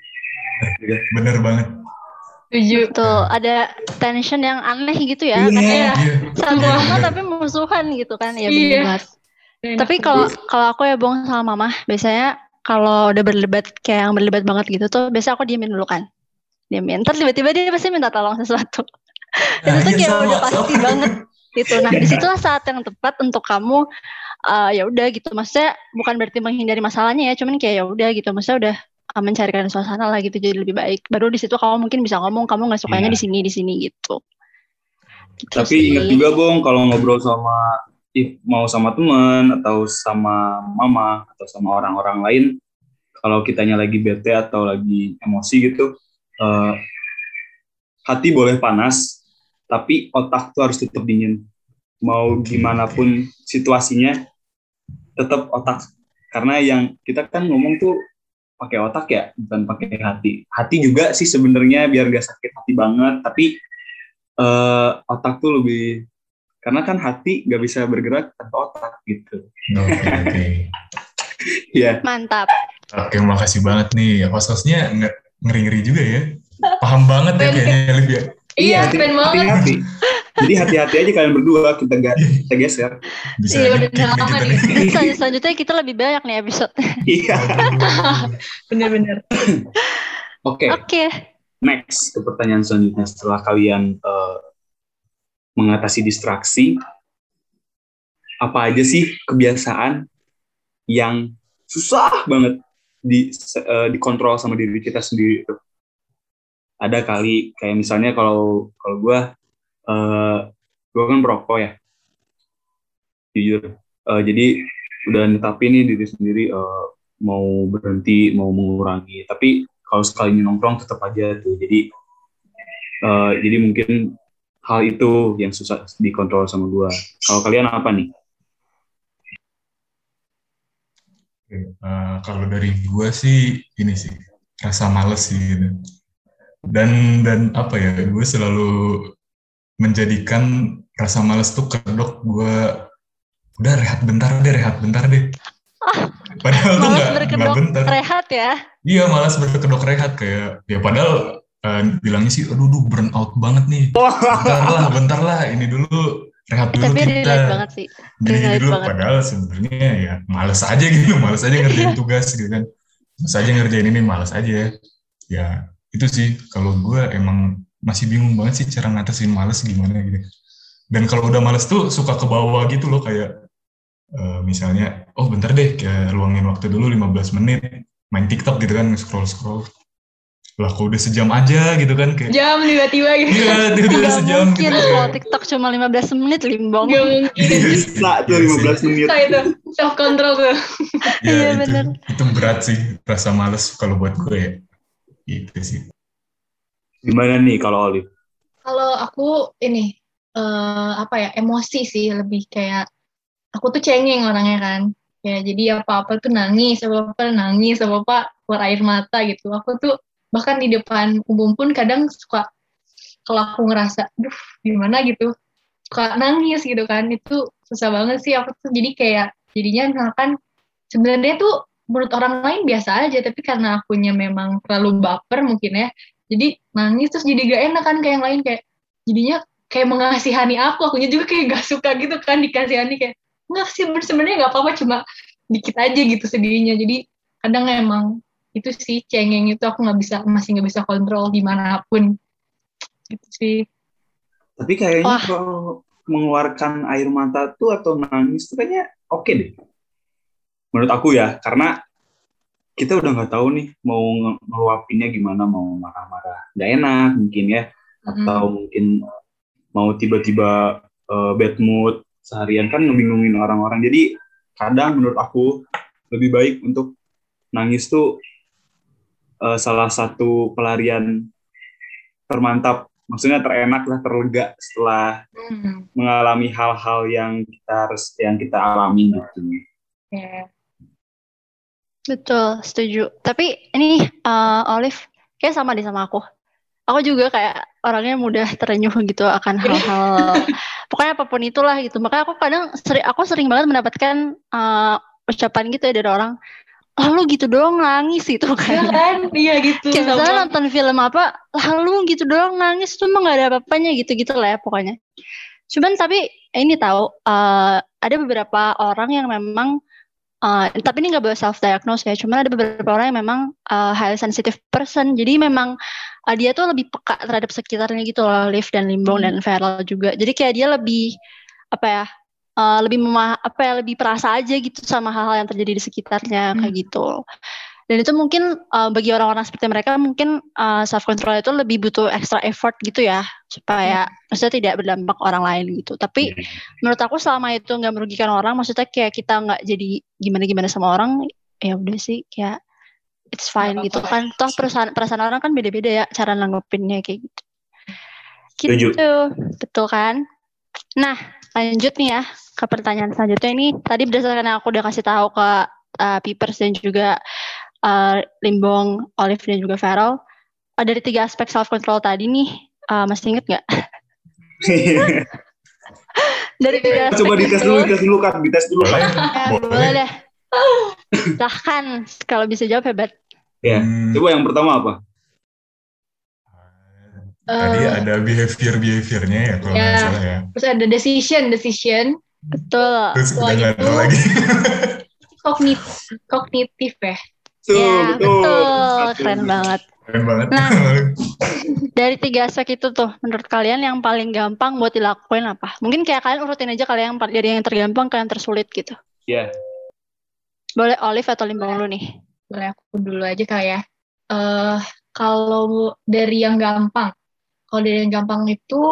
Bener banget. Setuju. Betul, ada tension yang aneh gitu ya. Iya. Kayak Iya. satu Iya, sama bener. tapi musuhan gitu kan. Ya Iya. bener. Enak Tapi kalau kalau aku ya Bong sama Mama, biasanya kalau udah berdebat kayak yang berdebat banget gitu tuh, biasanya aku diemin dulu kan. Diemin. Ntar tiba-tiba dia pasti minta tolong sesuatu. Nah, itu tuh iya, kayak sama, udah pasti sama. banget gitu. Nah, di situlah saat yang tepat untuk kamu eh, ya udah gitu. Maksudnya bukan berarti menghindari masalahnya ya, cuman kayak ya udah gitu. Maksudnya udah eh, mencarikan suasana lah gitu jadi lebih baik. Baru di situ kamu mungkin bisa ngomong kamu nggak sukanya Iya. di sini di sini gitu. Gitu Tapi sih. ingat juga Bong kalau ngobrol sama mau sama teman atau sama mama atau sama orang-orang lain kalau kitanya lagi bete atau lagi emosi gitu eh, hati boleh panas tapi otak tuh harus tetap dingin mau gimana pun situasinya tetap otak karena yang kita kan ngomong tuh pakai otak ya bukan pakai hati hati juga sih sebenarnya biar gak sakit hati banget tapi eh, otak tuh lebih karena kan hati nggak bisa bergerak tanpa otak gitu Oke, oke. ya Mantap. Oke, makasih banget nih. Host-hostnya ngeri-ngeri juga ya. Paham banget ya kayaknya Liv ya. Iya, hati- keren banget. hati-hati jadi hati-hati aja kalian berdua kita ga, kita geser Bisa Iya, udah lama kita nih. nih. Sel- Selanjutnya kita lebih banyak nih episode. iya Bener-bener. oke Oke. next ke pertanyaan selanjutnya setelah kalian eh, mengatasi distraksi apa aja sih kebiasaan yang susah banget di eh, dikontrol sama diri kita sendiri itu ada kali kayak misalnya kalau kalau gue eh gue kan perokok ya. Jujur. Eh, jadi udah netapin nih diri sendiri eh, mau berhenti mau mengurangi. Tapi kalau sekali nongkrong tetap aja tuh. Jadi eh, jadi mungkin hal itu yang susah dikontrol sama gua. Kalau kalian apa nih Eh, kalau dari gua sih ini sih rasa males sih gitu. Dan dan apa ya, gue selalu menjadikan rasa males tuh kedok gue udah rehat bentar deh, rehat bentar deh. Padahal tuh nggak nggak berkedok bentar. rehat ya. Iya malas berkedok rehat kayak ya padahal eh, bilangnya sih aduh duh burn out banget nih. Bentar lah, bentar lah ini dulu rehat Eh, dulu tapi kita. relate banget sih. Relate dulu banget. padahal sebenarnya ya males aja gitu, males aja ngerjain tugas gitu kan. Males aja ngerjain ini, males aja. Ya itu sih kalau gue emang masih bingung banget sih cara ngatasin males gimana gitu. Dan kalau udah males tuh suka ke bawah gitu loh kayak eh, misalnya oh bentar deh kayak luangin waktu dulu 15 menit main TikTok gitu kan scroll scroll lah kok udah sejam aja gitu kan kayak Jam tiba-tiba gitu. iya tiba-tiba Gak sejam mungkin gitu kalau TikTok cuma 15 menit limbong. Gak mungkin. Iya bisa tuh iya sih. 15 menit Bisa itu. Self control tuh. Ya, Iya, itu, bener. itu berat sih rasa males kalau buat gue ya. Gitu sih. gimana nih kalau Olive Kalau aku ini uh, apa ya emosi sih lebih kayak aku tuh cengeng orangnya kan. Ya jadi apa-apa tuh nangis, apa-apa nangis, apa-apa keluar air mata gitu. Aku tuh bahkan di depan umum pun kadang suka kalau aku ngerasa, duh gimana gitu, suka nangis gitu kan. Itu susah banget sih aku tuh jadi kayak jadinya misalkan sebenarnya tuh menurut orang lain biasa aja tapi karena akunya memang terlalu baper mungkin ya jadi nangis terus jadi gak enak kan kayak yang lain kayak jadinya kayak mengasihani aku akunya juga kayak gak suka gitu kan dikasihani kayak nggak sih sebenarnya nggak apa-apa cuma dikit aja gitu sedihnya jadi kadang emang itu sih cengeng itu aku nggak bisa masih nggak bisa kontrol di mana pun. Gitu sih. Tapi kayaknya kalau mengeluarkan air mata tuh atau nangis tuh kayaknya oke okay deh. Menurut aku ya karena kita udah nggak tahu nih mau ngeluapinnya gimana mau marah-marah nggak enak mungkin ya. Atau mm. mungkin mau tiba-tiba uh, bad mood seharian kan ngebingungin orang-orang. Jadi kadang menurut aku lebih baik untuk nangis tuh uh, salah satu pelarian termantap maksudnya terenak lah terlega setelah mm. mengalami hal-hal yang kita harus yang kita alami gitu. Yeah. Betul, setuju. Tapi ini uh, Olive kayak sama deh sama aku. Aku juga kayak orangnya mudah terenyuh gitu akan hal-hal pokoknya apa pun itulah gitu. Makanya aku kadang sering aku sering banget mendapatkan uh, ucapan gitu ya dari orang lalu gitu doang nangis itu kan. Iya kan? Iya gitu. Kayak misalnya nonton film apa, lalu gitu doang nangis cuma nggak ada apa-apanya gitu-gitu lah ya pokoknya. Cuman tapi ini tahu uh, ada beberapa orang yang memang Uh, tapi ini nggak boleh self diagnose ya, cuma ada beberapa orang yang memang uh, high sensitive person, jadi memang uh, dia tuh lebih peka terhadap sekitarnya gitu loh, Liv dan Limbong hmm. dan Feral juga. Jadi kayak dia lebih apa ya, uh, lebih memah apa ya lebih perasa aja gitu sama hal-hal yang terjadi di sekitarnya hmm. kayak gitu. Dan itu mungkin uh, bagi orang-orang seperti mereka mungkin uh, eh, self control itu lebih butuh extra effort gitu ya supaya hmm. maksudnya tidak berdampak orang lain gitu. Tapi hmm. menurut aku selama itu nggak merugikan orang maksudnya kayak kita nggak jadi gimana gimana sama orang ya udah sih kayak it's fine gitu kan. Toh perasaan perasaan orang kan beda-beda ya cara nanggepinnya kayak gitu. Gitu. Betul kan? Nah lanjut nih ya ke pertanyaan selanjutnya ini tadi berdasarkan yang aku udah kasih tahu ke uh, Pipers dan juga uh, Limbong, Olive dan juga Farrell. Uh, dari tiga aspek self control tadi nih, uh, masih inget nggak? dari tiga aspek Coba dites dulu, dites dulu kan, dites dulu kan. ya, boleh deh. Silahkan, kalau bisa jawab hebat. Ya, hmm. coba yang pertama apa? Tadi uh, ada behavior-behaviornya ya kalau ya, salah ya. Terus ada decision, decision. Betul. Terus udah nggak tahu lagi. kognitif, kognitif ya. Betul, ya, betul. betul. Keren banget. Keren banget. Nah, dari tiga aspek itu tuh, menurut kalian yang paling gampang buat dilakuin apa? Mungkin kayak kalian urutin aja kalian yang dari yang tergampang ke yang tersulit gitu. Iya. Yeah. Boleh Olive atau Limbang dulu nih? Boleh aku dulu aja kali ya. Uh, kalau dari yang gampang, kalau dari yang gampang itu,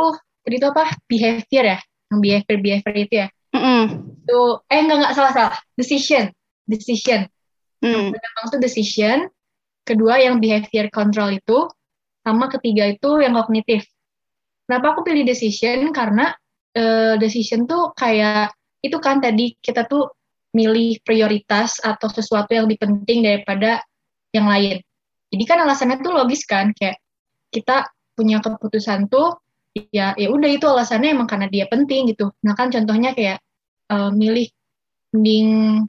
tadi itu apa? Behavior ya? Yang behavior, behavior itu ya? Mm -mm. Itu, eh enggak, enggak, salah, salah. Decision. Decision Hmm. Yang itu decision, kedua yang behavior control itu, sama ketiga itu yang kognitif. Kenapa aku pilih decision? Karena uh, decision tuh kayak itu kan tadi kita tuh milih prioritas atau sesuatu yang lebih penting daripada yang lain. Jadi kan alasannya tuh logis kan, kayak kita punya keputusan tuh ya ya udah itu alasannya emang karena dia penting gitu. Nah kan contohnya kayak uh, milih mending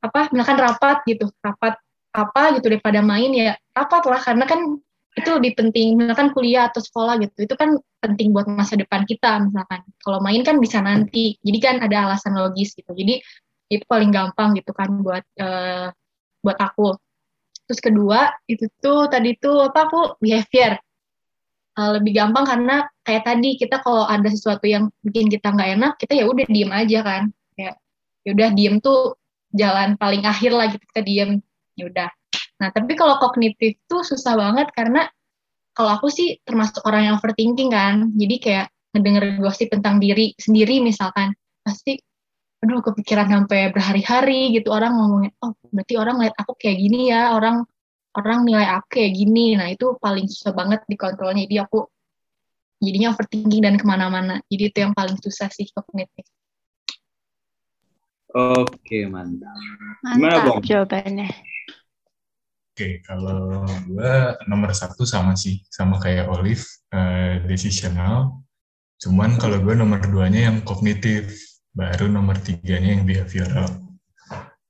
apa misalkan rapat gitu rapat apa gitu daripada main ya rapat lah karena kan itu lebih penting misalkan kuliah atau sekolah gitu itu kan penting buat masa depan kita misalkan. Kalau main kan bisa nanti jadi kan ada alasan logis gitu. Jadi itu paling gampang gitu kan buat uh, buat aku. Terus kedua itu tuh tadi tuh apa aku behavior uh, lebih gampang karena kayak tadi kita kalau ada sesuatu yang bikin kita nggak enak kita ya udah diem aja kan. Kayak ya udah diem tuh jalan paling akhir lah gitu kita diem. Ya udah. Nah tapi kalau kognitif tuh susah banget karena kalau aku sih termasuk orang yang overthinking kan. Jadi kayak ngedenger gosip tentang diri sendiri misalkan pasti aduh kepikiran sampai berhari-hari gitu. Orang ngomongin oh berarti orang lihat aku kayak gini ya orang orang nilai aku kayak gini nah itu paling susah banget dikontrolnya jadi aku jadinya overthinking dan ke mana-mana. Jadi itu yang paling susah sih kognitif. Oke, mantap. Mantap Bang? jawabannya. Oke, kalau gue nomor satu sama sih, sama kayak Olive, uh, decisional. Cuman kalau gue nomor duanya yang kognitif, baru nomor tiganya yang behavioral.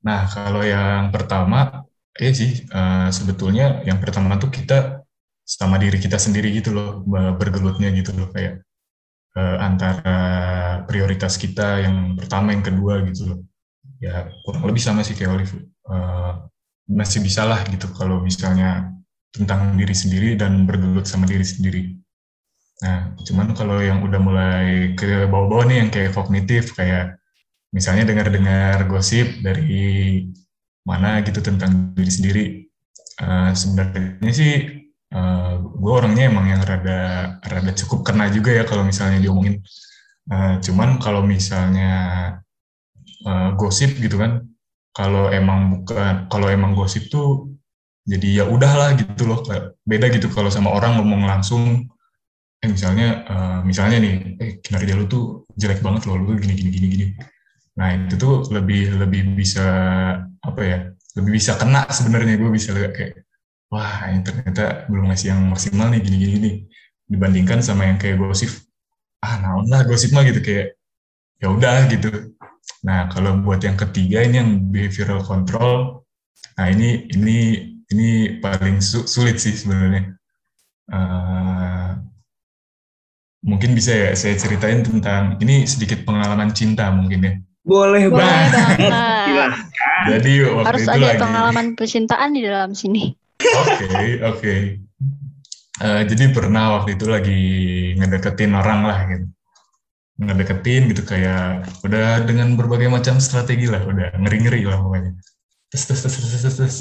Nah, kalau yang pertama, ya sih, uh, sebetulnya yang pertama tuh kita sama diri kita sendiri gitu loh, bergelutnya gitu loh, kayak uh, antara prioritas kita yang pertama, yang kedua gitu loh ya kurang lebih sama sih kayak Olive uh, masih bisa lah gitu kalau misalnya tentang diri sendiri dan bergelut sama diri sendiri. Nah, cuman kalau yang udah mulai ke bawah-bawah nih yang kayak kognitif, kayak misalnya dengar-dengar gosip dari mana gitu tentang diri sendiri, uh, sebenarnya sih uh, eh, gue orangnya emang yang rada rada cukup kena juga ya kalau misalnya diomongin. Uh, cuman kalau misalnya uh, gosip gitu kan kalau emang bukan kalau emang gosip tuh jadi ya udahlah gitu loh. Beda gitu kalau sama orang ngomong langsung. Eh misalnya uh, misalnya nih eh kinerja lu tuh jelek banget loh lu gini gini gini gini nah itu tuh lebih lebih bisa apa ya lebih bisa kena sebenarnya. Gue bisa kayak wah ini ternyata belum ngasih yang maksimal nih gini gini gini dibandingkan sama yang kayak gosip ah naon lah gosip mah gitu. Kayak ya udah gitu. Nah, kalau buat yang ketiga ini yang behavioral control, nah ini ini ini paling su sulit sih sebenarnya. Uh, mungkin bisa ya saya ceritain tentang ini sedikit pengalaman cinta mungkin ya. Boleh, Boleh banget. Jadi waktu harus itu ada lagi, pengalaman percintaan di dalam sini. Oke okay, oke. Okay. Uh, jadi pernah waktu itu lagi ngedeketin orang lah gitu ngedeketin gitu kayak udah dengan berbagai macam strategi lah udah ngeri ngeri lah pokoknya terus terus terus terus terus, terus.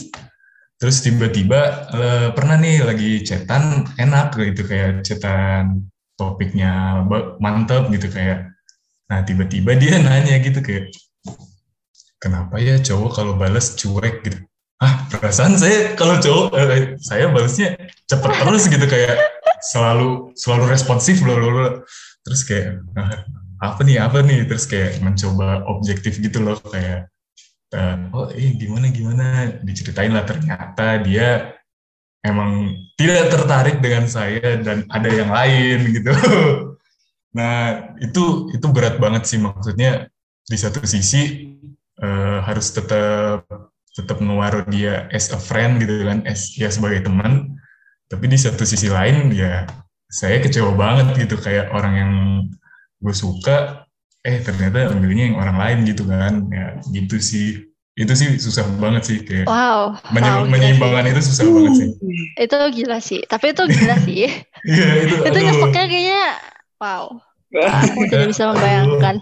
terus tiba-tiba uh, pernah nih lagi cetan enak gitu kayak cetan topiknya mantep gitu kayak nah tiba-tiba dia nanya gitu kayak kenapa ya cowok kalau balas cuek gitu? Ah perasaan saya kalau cowok eh, saya balasnya cepet terus gitu kayak selalu selalu responsif loh, loh, loh terus kayak nah, apa nih apa nih? Terus kayak mencoba objektif gitu loh kayak uh, oh eh gimana gimana? Diceritain lah ternyata dia emang tidak tertarik dengan saya dan ada yang lain gitu nah itu itu berat banget sih maksudnya. Di satu sisi uh, harus tetap tetap ngewaru dia as a friend gitu kan as ya sebagai teman. Tapi di satu sisi lain ya saya kecewa banget gitu. Kayak orang yang gue suka eh ternyata ambilnya yang orang lain gitu kan. Ya gitu sih. Itu sih susah banget sih kayak wow, menye wow menyeimbangkan itu susah uh, banget sih. Itu gila sih. Tapi itu gila sih. Iya itu itu nyepeknya kayaknya wow aku tidak bisa membayangkan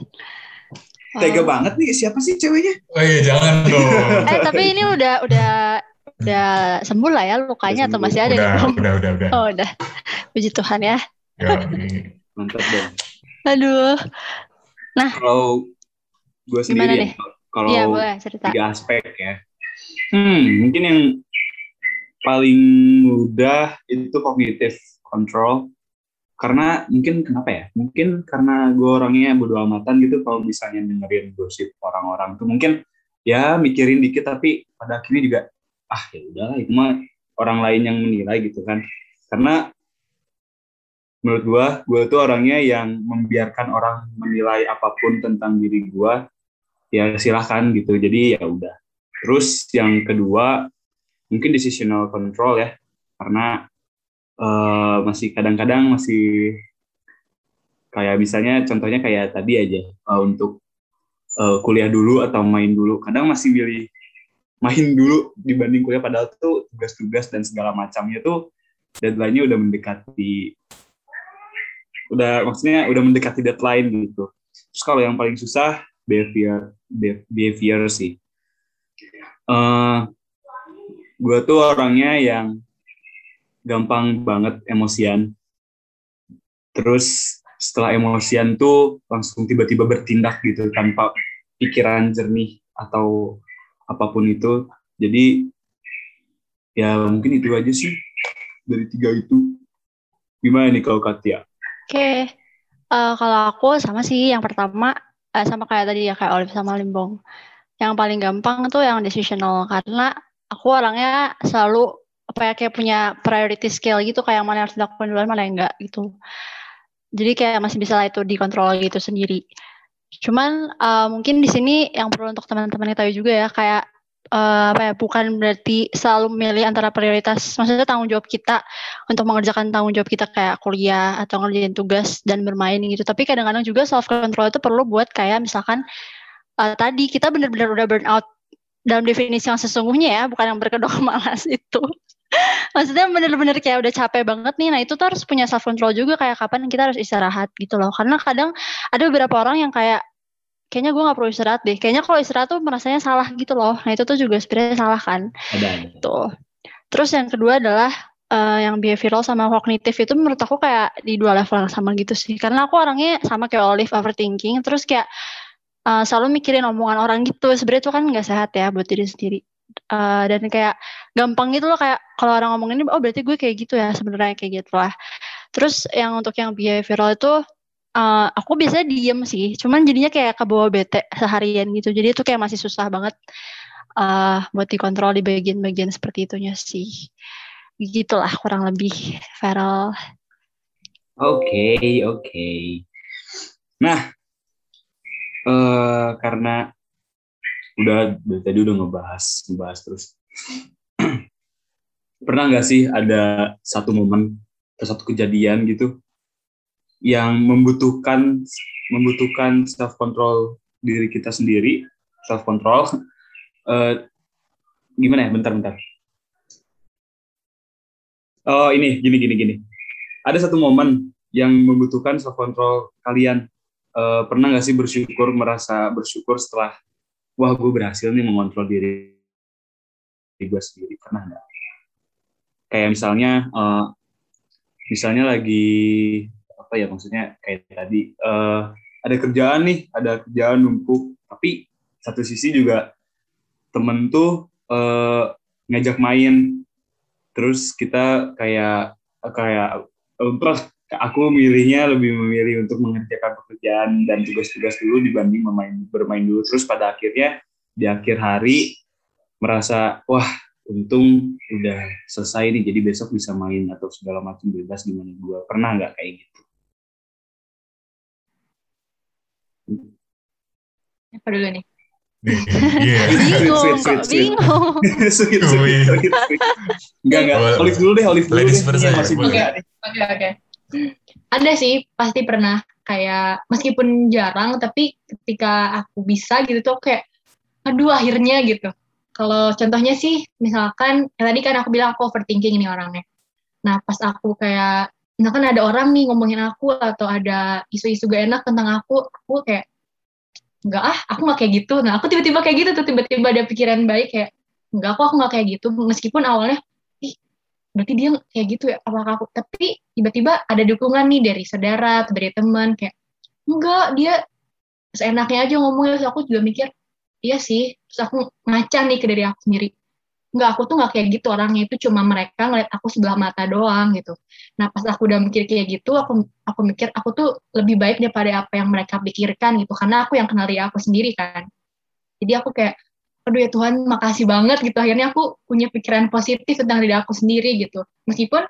Tega banget nih siapa sih ceweknya? Oh iya jangan dong. eh tapi ini udah udah udah sembuh lah ya lukanya atau masih ada udah, nih? Udah, udah, udah. Oh, udah. Puji Tuhan ya. ya Mantap dong. Aduh. Nah. Kalau gue sendiri, ya, kalau ya, boleh, cerita. tiga aspek ya. Hmm, mungkin yang paling mudah itu cognitive control. Karena mungkin kenapa ya? Mungkin karena gue orangnya bodo amatan gitu kalau misalnya dengerin gosip orang-orang tuh. Mungkin ya mikirin dikit tapi pada akhirnya juga ah ya udahlah itu mah orang lain yang menilai gitu kan. Karena menurut gua gua tuh orangnya yang membiarkan orang menilai apa pun tentang diri gua ya silahkan gitu. Jadi ya udah. Terus yang kedua mungkin decisional control ya. Karena uh, masih kadang-kadang masih kayak misalnya contohnya kayak tadi aja uh, untuk uh, kuliah dulu atau main dulu kadang masih pilih main dulu dibanding kuliah padahal tuh tugas-tugas dan segala macamnya tuh deadline-nya udah mendekati udah maksudnya udah mendekati deadline gitu. Terus kalau yang paling susah behavior behavior sih. Uh, eh, gue tuh orangnya yang gampang banget emosian. Terus setelah emosian tuh langsung tiba-tiba bertindak gitu tanpa pikiran jernih atau apa pun itu jadi ya mungkin itu aja sih dari tiga itu gimana nih kalau Katia okay. uh, kalau aku sama sih yang pertama uh, sama kayak tadi ya kayak Olive sama Limbong. Yang paling gampang tuh yang decisional karena aku orangnya selalu apa ya kayak punya priority scale gitu kayak mana harus dilakukan duluan mana yang enggak gitu. Jadi kayak masih bisa lah itu dikontrol gitu sendiri. Cuman uh, mungkin di sini yang perlu untuk teman-teman tahu juga ya kayak uh, apa ya bukan berarti selalu memilih antara prioritas maksudnya tanggung jawab kita untuk mengerjakan tanggung jawab kita kayak kuliah atau ngerjain tugas dan bermain gitu tapi kadang-kadang juga self control itu perlu buat kayak misalkan uh, tadi kita benar-benar udah burn out dalam definisi yang sesungguhnya ya bukan yang berkedok malas itu maksudnya bener-bener kayak udah capek banget nih nah itu tuh harus punya self control juga kayak kapan kita harus istirahat gitu loh karena kadang ada beberapa orang yang kayak kayaknya gue gak perlu istirahat deh. Kayaknya kalau istirahat tuh merasanya salah gitu loh. Nah itu tuh juga sebenarnya salah kan. Ada. Tuh. Terus yang kedua adalah uh, yang behavioral sama kognitif itu menurut aku kayak di dua level yang sama gitu sih. Karena aku orangnya sama kayak Olive overthinking. Terus kayak uh, selalu mikirin omongan orang gitu. Sebenarnya itu kan nggak sehat ya buat diri sendiri. Uh, dan kayak gampang gitu loh kayak kalau orang ngomongin ini oh berarti gue kayak gitu ya sebenarnya kayak gitu lah. Terus yang untuk yang behavioral itu uh, aku biasanya diem sih, cuman jadinya kayak ke bawah bete seharian gitu. Jadi itu kayak masih susah banget uh, buat dikontrol di bagian-bagian seperti itunya sih. Gitulah kurang lebih, Feral. Oke, okay, oke. Okay. Nah, uh, karena udah tadi udah ngebahas, ngebahas terus. Pernah nggak sih ada satu momen atau satu kejadian gitu yang membutuhkan membutuhkan self control diri kita sendiri self control uh, gimana ya? Bentar bentar. Oh ini gini gini gini. Ada satu momen yang membutuhkan self control kalian uh, pernah nggak sih bersyukur merasa bersyukur setelah wah gue berhasil nih mengontrol diri gue sendiri. Pernah nggak? Kayak misalnya uh, misalnya lagi apa ya maksudnya kayak tadi uh, ada kerjaan nih ada kerjaan numpuk. Tapi satu sisi juga temen tuh uh, ngajak main. Terus kita kayak kayak terus aku milihnya lebih memilih untuk mengerjakan pekerjaan dan tugas-tugas dulu dibanding bermain bermain dulu terus pada akhirnya di akhir hari merasa wah untung udah selesai nih jadi besok bisa main atau segala macam bebas gimana gue pernah nggak kayak gitu Apa dulu nih? Iya. Bingung, kok bingung. sweet, sweet, sweet, sweet. Enggak, enggak. Olive dulu deh, Olive dulu Ladies deh. first aja, masih. Oke, oke. Ada sih, pasti pernah kayak meskipun jarang tapi ketika aku bisa gitu tuh kayak aduh akhirnya gitu. Kalau contohnya sih misalkan ya tadi kan aku bilang aku overthinking ini orangnya. Nah, pas aku kayak misalkan ada orang nih ngomongin aku atau ada isu-isu gak enak tentang aku, aku kayak enggak ah, aku nggak kayak gitu. Nah, aku tiba-tiba kayak gitu tuh, tiba-tiba ada pikiran baik kayak enggak aku aku nggak kayak gitu meskipun awalnya berarti dia kayak gitu ya apakah aku. Tapi tiba-tiba ada dukungan nih dari saudara atau dari teman kayak enggak dia seenaknya aja ngomongnya. Terus aku juga mikir iya sih. Terus aku ngaca nih ke dari aku sendiri. Enggak aku tuh nggak kayak gitu orangnya. Itu cuma mereka ngeliat aku sebelah mata doang gitu. Nah pas aku udah mikir kayak gitu aku aku mikir aku tuh lebih baik daripada apa yang mereka pikirkan gitu. Karena aku yang kenal diri aku sendiri kan. Jadi aku kayak aduh ya Tuhan makasih banget gitu. Akhirnya aku punya pikiran positif tentang diri aku sendiri gitu. Meskipun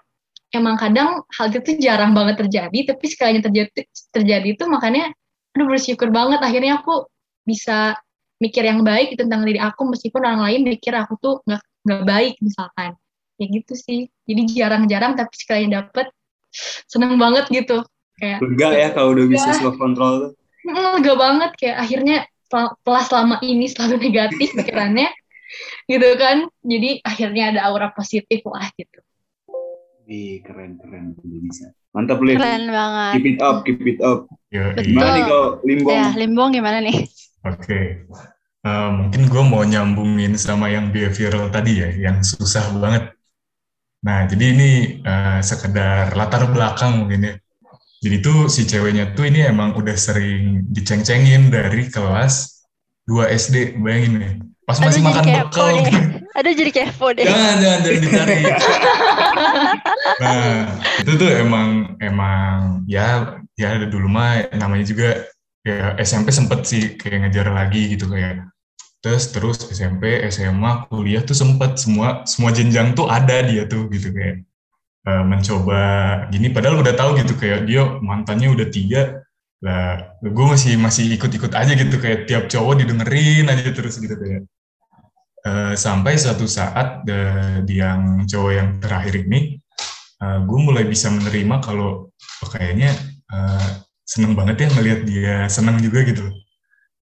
emang kadang hal itu jarang banget terjadi tapi sekalinya terjadi terjadi itu makanya aduh bersyukur banget. Akhirnya aku bisa mikir yang baik tentang diri aku meskipun orang lain mikir aku tuh nggak nggak baik misalkan. Ya gitu sih. Jadi jarang-jarang tapi sekalinya dapet. Seneng banget gitu. Kayak Lega ya kalau udah bisa Lega. self control tuh. "Mm, lega banget. Kayak akhirnya setelah selama ini selalu negatif pikirannya gitu kan jadi akhirnya ada aura positif lah gitu Ih, keren keren bisa. Mantap Liv. Keren banget. Keep it up, keep it up. Ya, Betul. Gimana nih kalau Limbong? Ya, Limbong gimana nih? Oke, Eh, mungkin gue mau nyambungin sama yang behavioral tadi ya, yang susah banget. Nah, jadi ini eh, sekedar latar belakang mungkin ya. Jadi tuh si ceweknya tuh ini emang udah sering diceng-cengin dari kelas 2 SD, bayangin nih. Pas masih makan bekal gitu. Ada jadi kepo deh. Jangan, jangan, jangan dicari. nah, itu tuh emang emang ya ya dulu mah namanya juga ya SMP sempet sih kayak ngejar lagi gitu kayak terus terus SMP SMA kuliah tuh sempet semua semua jenjang tuh ada dia tuh gitu kayak uh, mencoba gini padahal udah tahu gitu kayak dia mantannya udah tiga lah gue masih masih ikut-ikut aja gitu kayak tiap cowok didengerin aja terus gitu kayak. Uh, sampai suatu saat uh, yang cowok yang terakhir ini uh, gue mulai bisa menerima kalau oh, kayaknya uh, seneng banget ya ngelihat dia seneng juga gitu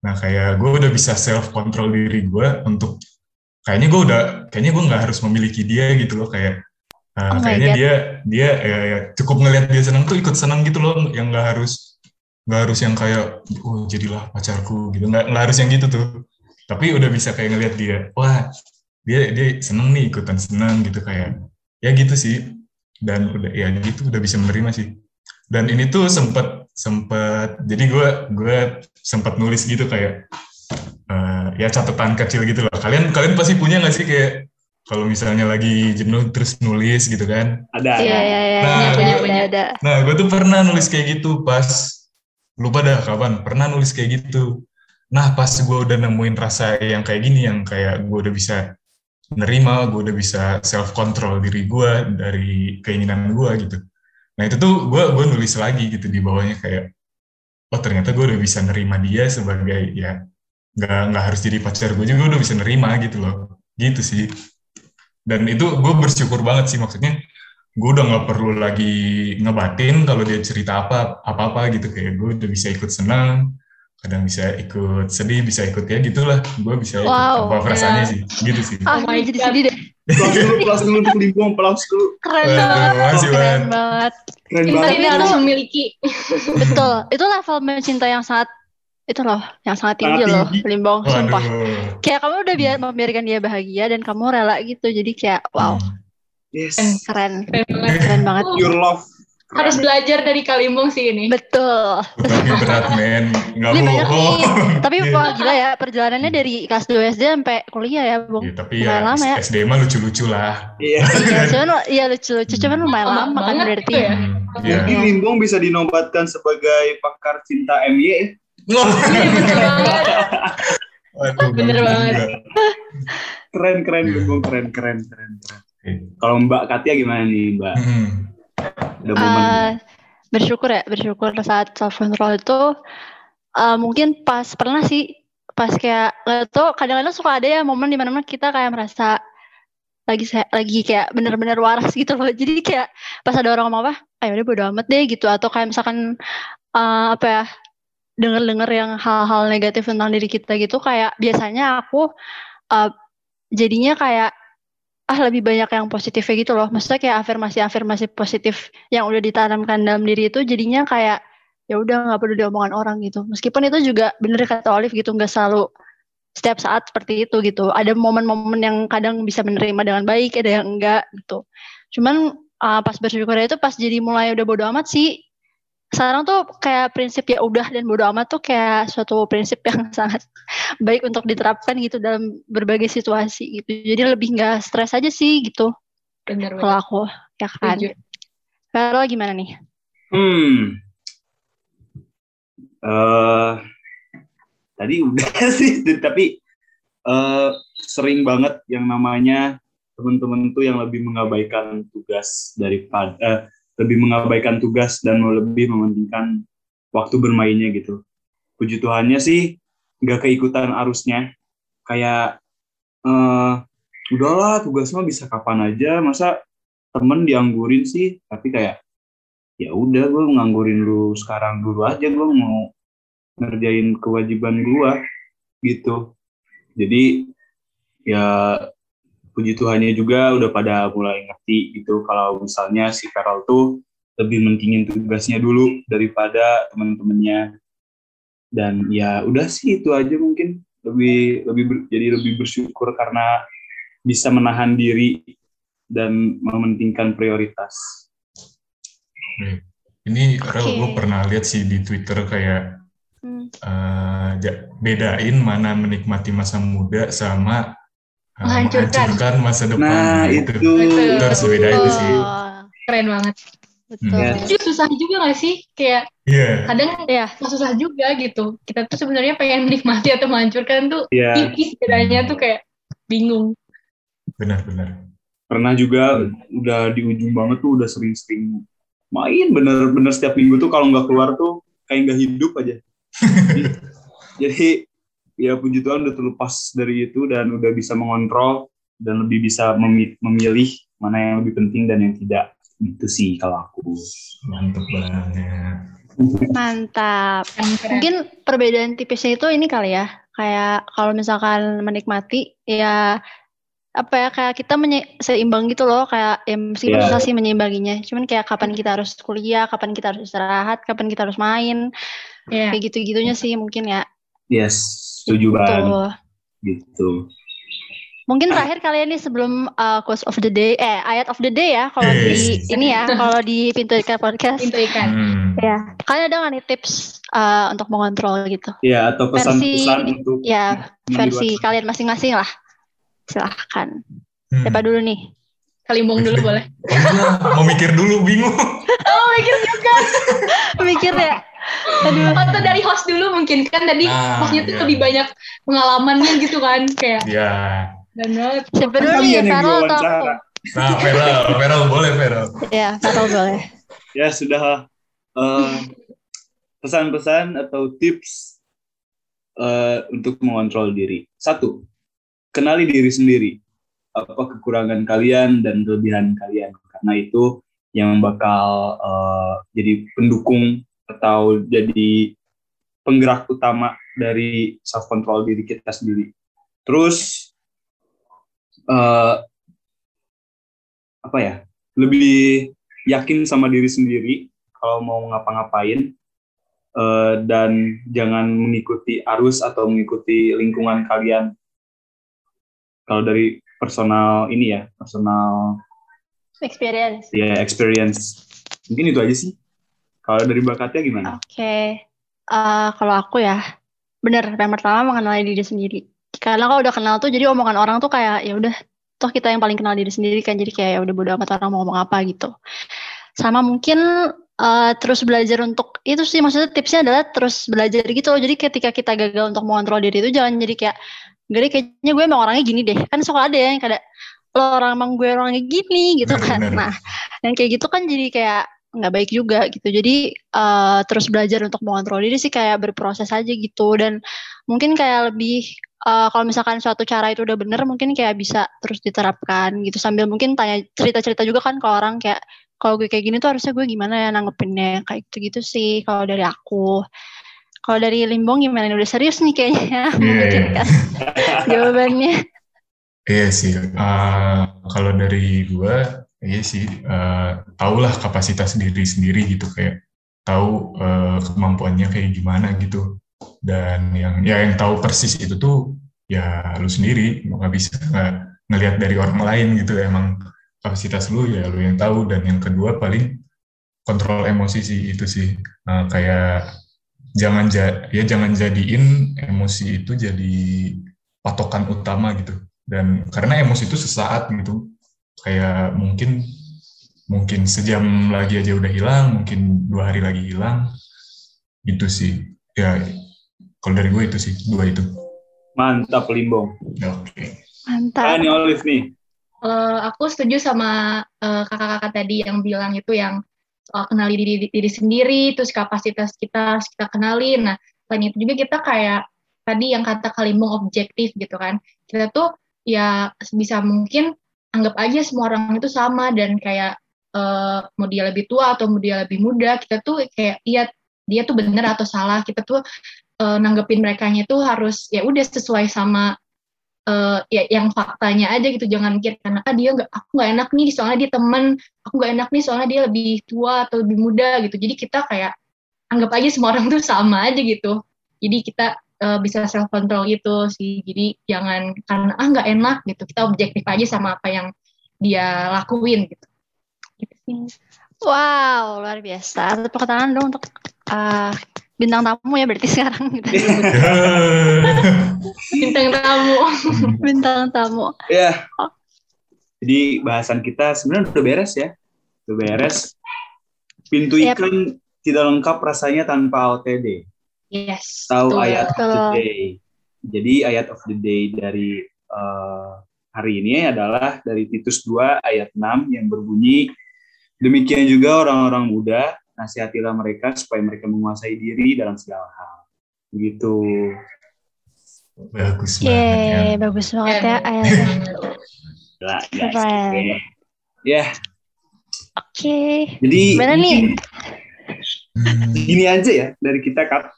nah kayak gue udah bisa self control diri gue untuk kayaknya gue udah kayaknya gue nggak harus memiliki dia gitu loh kayak uh, oh kayaknya dia dia ya, ya cukup ngelihat dia seneng tuh ikut seneng gitu loh. Yang nggak harus nggak harus yang kayak oh jadilah pacarku gitu. Nggak nggak harus yang gitu tuh. Tapi udah bisa kayak ngelihat dia wah dia dia seneng nih ikutan seneng gitu kayak ya gitu sih. Dan udah ya gitu udah bisa menerima sih. Dan ini tuh sempet sempet jadi gue gue sempat nulis gitu kayak uh, ya catatan kecil gitu lah kalian kalian pasti punya nggak sih kayak kalau misalnya lagi jenuh terus nulis gitu kan. Ada iya iya iya nah, punya punya ada nah gue tuh pernah nulis kayak gitu pas lupa dah kapan pernah nulis kayak gitu. Nah pas gue udah nemuin rasa yang kayak gini yang kayak gue udah bisa nerima gue udah bisa self control diri gue dari keinginan gue gitu. Nah itu tuh gue gue nulis lagi gitu di bawahnya kayak oh ternyata gue udah bisa nerima dia sebagai ya nggak nggak harus jadi pacar gue juga udah bisa nerima gitu loh. Gitu sih dan itu gue bersyukur banget sih maksudnya gue udah nggak perlu lagi ngebatin kalau dia cerita apa apa apa gitu kayak gue udah bisa ikut senang kadang bisa ikut sedih bisa ikut ya gitulah gue bisa ikut wow, apa perasaannya ya. sih gitu sih ah, oh jadi sedih deh Pelas dulu, pelas dulu untuk dibuang, pelas dulu. Keren banget, Masih keren banget. Keren Cinta banget. ini harus memiliki. Betul, itu level mencinta yang sangat itu loh, yang sangat tinggi Sangat loh. Limbong, sumpah. Waduh. Kayak kamu udah biar membiarkan dia bahagia dan kamu rela gitu, jadi kayak wow, Hmm. Yes. keren, Keren banget. keren banget. Your love. Harus belajar dari Kalimbong sih ini. Betul. tapi berat men nggak Ini banyak nih. Tapi Iya. wah gila ya perjalanannya dari kelas 2 SD sampai kuliah ya, Bung. Iya, tapi Lumayan ya, lama ya. SD mah lucu-lucu lah Iya. Iya, cuman iya lucu-lucu, cuman lumayan Lama lama kan berarti. tuh ya. Hmm, iya. Mungkin Limbong bisa dinobatkan sebagai pakar cinta MY. Bener banget. Waduh, Bener banget. Keren, keren. Limbong. Keren, keren, keren. keren. Oke. Kalau Mbak Katia gimana nih, Mbak? Hmm. Ada momen. Eh, bersyukur ya, bersyukur saat self control itu eh, mungkin pas pernah sih pas kayak tau kadang-kadang suka ada ya momen di mana mana kita kayak merasa lagi lagi kayak bener-bener waras gitu loh jadi kayak pas ada orang ngomong apa ayo udah bodo amat deh gitu atau kayak misalkan eh, apa ya denger-denger yang hal-hal negatif tentang diri kita gitu kayak biasanya aku eh, jadinya kayak ah lebih banyak yang positifnya gitu loh. Maksudnya kayak afirmasi-afirmasi positif yang udah ditanamkan dalam diri itu jadinya kayak ya udah nggak peduli omongan orang gitu. Meskipun itu juga bener kata Olive gitu nggak selalu setiap saat seperti itu gitu. Ada momen-momen yang kadang bisa menerima dengan baik ada yang enggak gitu. Cuman uh, pas bersyukur itu pas jadi mulai udah bodo amat sih sekarang tuh kayak prinsip ya udah dan bodo amat tuh kayak suatu prinsip yang sangat baik untuk diterapkan gitu dalam berbagai situasi gitu. Jadi lebih nggak stres aja sih gitu. Bener kalau aku ya kan. Carol gimana nih? Hmm. Eh, tadi udah sih, tapi eh, sering banget yang namanya teman-teman tuh yang lebih mengabaikan tugas daripada eh, lebih mengabaikan tugas dan lebih mementingkan waktu bermainnya gitu. Puji Tuhannya sih nggak keikutan arusnya. Kayak eh, udahlah tugas mah bisa kapan aja, masa temen dianggurin sih. Tapi kayak ya udah gue nganggurin lu sekarang dulu aja gue mau ngerjain kewajiban gue gitu jadi ya puji Tuhannya juga udah pada mulai ngerti gitu kalau misalnya si Carol tuh lebih mentingin tugasnya dulu daripada teman-temannya dan ya udah sih itu aja mungkin lebih lebih ber- jadi lebih bersyukur karena bisa menahan diri dan mementingkan prioritas Ini Rel, Oke. gue pernah lihat sih di Twitter kayak Hmm. eh, ja- bedain mana menikmati masa muda sama uh, Menghancurkan. menghancurkan masa depan. Nah, gitu. itu. Itu harus dibedain Oh, sih. Keren banget. betul. Yes. Itu juga susah juga gak sih? Kayak Iya. kadang Iya. susah juga gitu. Kita tuh sebenarnya pengen menikmati atau menghancurkan tuh Ya, tipis bedanya tuh kayak bingung. Benar-benar. pernah juga udah di ujung banget tuh udah sering-sering main bener-bener setiap minggu tuh kalau nggak keluar tuh kayak nggak hidup aja. Jadi ya puji Tuhan udah terlepas dari itu dan udah bisa mengontrol dan lebih bisa memi- memilih mana yang lebih penting dan yang tidak. Itu sih kalau aku. Mantep banget. Mantap. Mungkin perbedaan tipisnya itu ini kali ya. Kayak kalau misalkan menikmati ya apa ya kayak kita menye- seimbang gitu loh kayak ya meskipun Iya. susah sih menyeimbanginya cuman kayak kapan kita harus kuliah kapan kita harus istirahat kapan kita harus main Iya. kayak gitu gitunya sih mungkin ya Yes, setuju banget tuh gitu. mungkin terakhir kalian nih sebelum uh, quotes of the day eh ayat of the day ya kalau di Yes. ini ya kalau di pintu ikan podcast Pintu ikan. Hmm. ya kalian ada nggak nih tips uh, untuk mengontrol gitu Ya atau pesan-pesan Versi- untuk ya versi kalian masing-masing lah silahkan Hmm. siapa dulu nih Kalimbung dulu boleh. Oh, mau mikir dulu bingung. Oh, mikir juga. mikir ya aduh Atau dari host dulu mungkin kan tadi Nah, hostnya tuh iya. lebih banyak pengalamannya gitu kan kayak Ya. dan banget. yang Farel atau aku Nah, Feral, Feral boleh Feral. ya Farel boleh ya sudah eh, pesan-pesan atau tips eh, untuk mengontrol diri. Satu, kenali diri sendiri. Apa kekurangan kalian dan kelebihan kalian. Karena itu yang bakal eh, jadi pendukung atau jadi penggerak utama dari self control diri kita sendiri. Terus eh, apa ya? Lebih yakin sama diri sendiri kalau mau ngapa-ngapain eh, dan jangan mengikuti arus atau mengikuti lingkungan kalian. Kalau dari personal ini ya, personal experience ya experience. Mungkin itu aja sih. Kalau dari bakatnya gimana? oke. Eh, kalau aku ya bener yang pertama mengenali diri sendiri. Karena kalau udah kenal tuh jadi omongan orang tuh kayak ya udah toh kita yang paling kenal diri sendiri kan. Jadi kayak ya udah bodo amat orang mau ngomong apa gitu. Sama mungkin eh, terus belajar untuk itu sih maksudnya tipsnya adalah terus belajar gitu jadi ketika kita gagal untuk mengontrol diri itu jangan jadi kayak deh kayaknya gue emang orangnya gini deh. Kan suka ada yang kayak lo orang emang gue orangnya gini gitu kan. nah yang kayak gitu kan jadi kayak nggak baik juga gitu. Jadi eh, terus belajar untuk mengontrol diri sih kayak berproses aja gitu. Dan mungkin kayak lebih eh, kalau misalkan suatu cara itu udah bener mungkin kayak bisa terus diterapkan gitu. Sambil mungkin tanya cerita-cerita juga kan ke orang kayak kalau gue kayak gini tuh harusnya gue gimana ya nanggepinnya? Kayak gitu gitu sih kalau dari aku. Kalau dari Limbong gimana? Udah serius nih kayaknya Iya, iya. memikirkan jawabannya. Iya sih. eh, kalau dari gua, iya sih. eh, tahulah kapasitas diri sendiri gitu kayak tahu eh, kemampuannya kayak gimana gitu. Dan yang ya yang tahu persis itu tuh ya lu sendiri nggak bisa nggak ngelihat dari orang lain gitu. Emang kapasitas lu ya lu yang tahu. Dan yang kedua paling kontrol emosi sih itu sih Eh, kayak jangan ja- ya jangan jadiin emosi itu jadi patokan utama gitu dan karena emosi itu sesaat gitu kayak mungkin mungkin sejam lagi aja udah hilang mungkin dua hari lagi hilang gitu sih ya kalau dari gue itu sih dua itu Mantap Limbong. Ya, oke mantap Ah, nih Olive nih. Eh, aku setuju sama eh, kakak-kakak tadi yang bilang itu yang soal kenali diri diri sendiri, terus kapasitas kita kita kenalin. Nah, selain itu juga kita kayak tadi yang kata kalimbung objektif gitu kan. Kita tuh ya sebisa mungkin anggap aja semua orang itu sama dan kayak eh, mau dia lebih tua atau mau dia lebih muda, kita tuh kayak iya dia tuh bener atau salah. Kita tuh eh, nanggepin merekanya tuh harus ya udah sesuai sama eh, ya yang faktanya aja gitu jangan mikir karena ah dia nggak aku nggak enak nih soalnya dia temen aku nggak enak nih soalnya dia lebih tua atau lebih muda gitu jadi kita kayak anggap aja semua orang tuh sama aja gitu jadi kita eh, bisa self control gitu sih jadi jangan karena ah nggak enak gitu kita objektif aja sama apa yang dia lakuin gitu gitu sih Wow, luar biasa. Tepuk tangan dong untuk uh, bintang tamu ya berarti sekarang gitu. bintang tamu. bintang tamu. Ya. Jadi bahasan kita sebenarnya udah beres ya. Udah beres. Pintu Yep. ikan tidak lengkap rasanya tanpa OTD. Yes. Tahu betul. ayat of the day. Jadi ayat of the day dari eh, hari ini adalah dari Titus 2 ayat 6 yang berbunyi Demikian juga orang-orang muda, nasihatilah mereka supaya mereka menguasai diri dalam segala hal. Begitu. Bagus banget ya. Yeay, bagus banget ya ayatnya. Gila, guys. Oke. Ya, Oke. jadi Gimana nih? Gini aja ya dari kita Kak.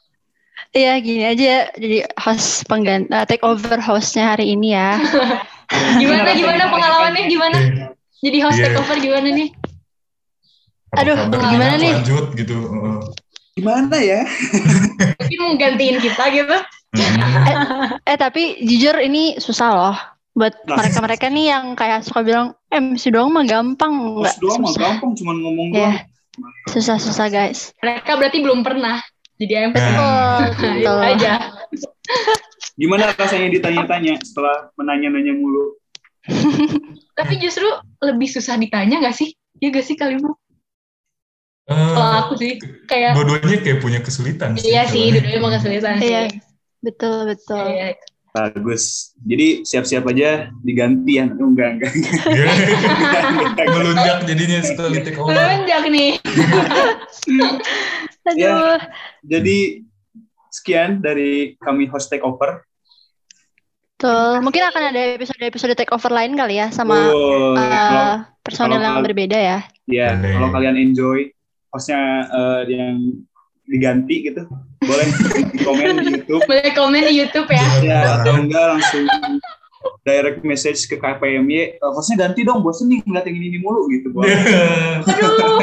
Iya gini aja jadi host pengganti take over hostnya hari ini ya. Gimana gimana pengalamannya gimana? Jadi host Iya. takeover gimana nih? Apa Aduh, gimana nih? Lanjut gitu. Heeh. Gimana ya? Mungkin mau gantiin kita gitu. Hmm. Eh tapi jujur ini susah loh buat mereka-mereka nih yang kayak suka bilang eh MC doang mah gampang nggak doang mah gampang cuman ngomong Iya. doang. susah-susah guys. Mereka berarti belum pernah jadi AMP. Nah. Betul, Itu betul. aja. Gimana rasanya ditanya-tanya setelah menanya-nanya mulu? Tapi justru lebih susah ditanya gak sih? Iya gak sih kalimat? Eh, Kalau aku sih kayak dua-duanya kayak punya kesulitan sih. iya sih, soalnya. dua emang kesulitan sih. Iya. Betul betul. Iya. Bagus. Jadi siap-siap aja diganti ya. Oh, enggak, enggak. Iya. Melunjak jadinya sekali take over. Melonjak nih. Aduh. Jadi sekian dari kami host take over. Betul. Mungkin akan ada episode-episode take over lain kali ya sama Oh, eh, kalau personel kalau- yang berbeda ya. ya Boleh. kalau kalian enjoy hostnya eh, yang diganti gitu, boleh di komen di YouTube. Boleh komen di YouTube ya. Ya atau enggak langsung direct message ke KPMY, "Eh, hostnya ganti dong, bosen nih ngeliat yang ini mulu gitu. Boleh. Aduh.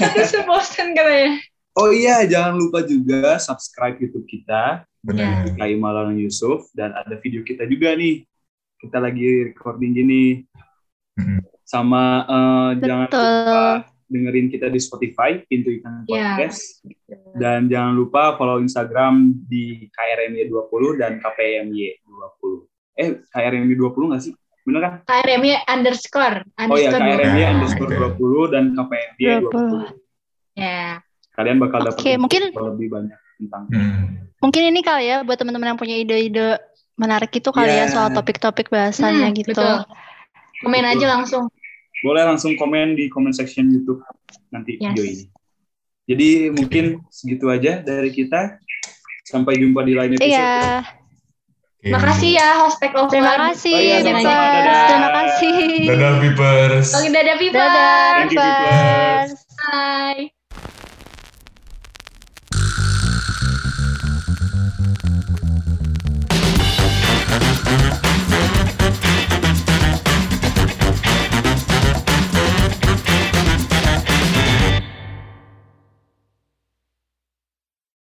Aduh sebosan katanya. Oh iya, jangan lupa juga subscribe YouTube kita. Benar. Kai Malang Yusuf dan ada video kita juga nih. Kita lagi recording gini. Mm-mm. Sama eh, jangan lupa dengerin kita di Spotify Pintu Ikan Ya. Podcast dan jangan lupa follow Instagram di KRMY20 dan KPMY20. Eh KRMY20 nggak sih? Bener kan? KRM-nya underscore. Oh ya underscore KRMY underscore oke. 20 dan KPMY20. Ya. Kalian bakal dapat mungkin- lebih banyak tentang Hmm. Mungkin ini kali ya buat teman-teman yang punya ide-ide menarik itu kali Ya. ya soal topik-topik bahasannya Hmm, gitu. betul. Komen aja langsung. boleh langsung komen di comment section YouTube nanti Yes. video ini. Jadi mungkin segitu aja dari kita. Sampai jumpa di lain episode. Iya. Oke. Makasih ya host take over. Terima kasih, Oh iya, sama-sama. Dadah. Terima kasih. Dadah Vipers. Oke, dadah. Dadah, Thank you, Bipers. Bye.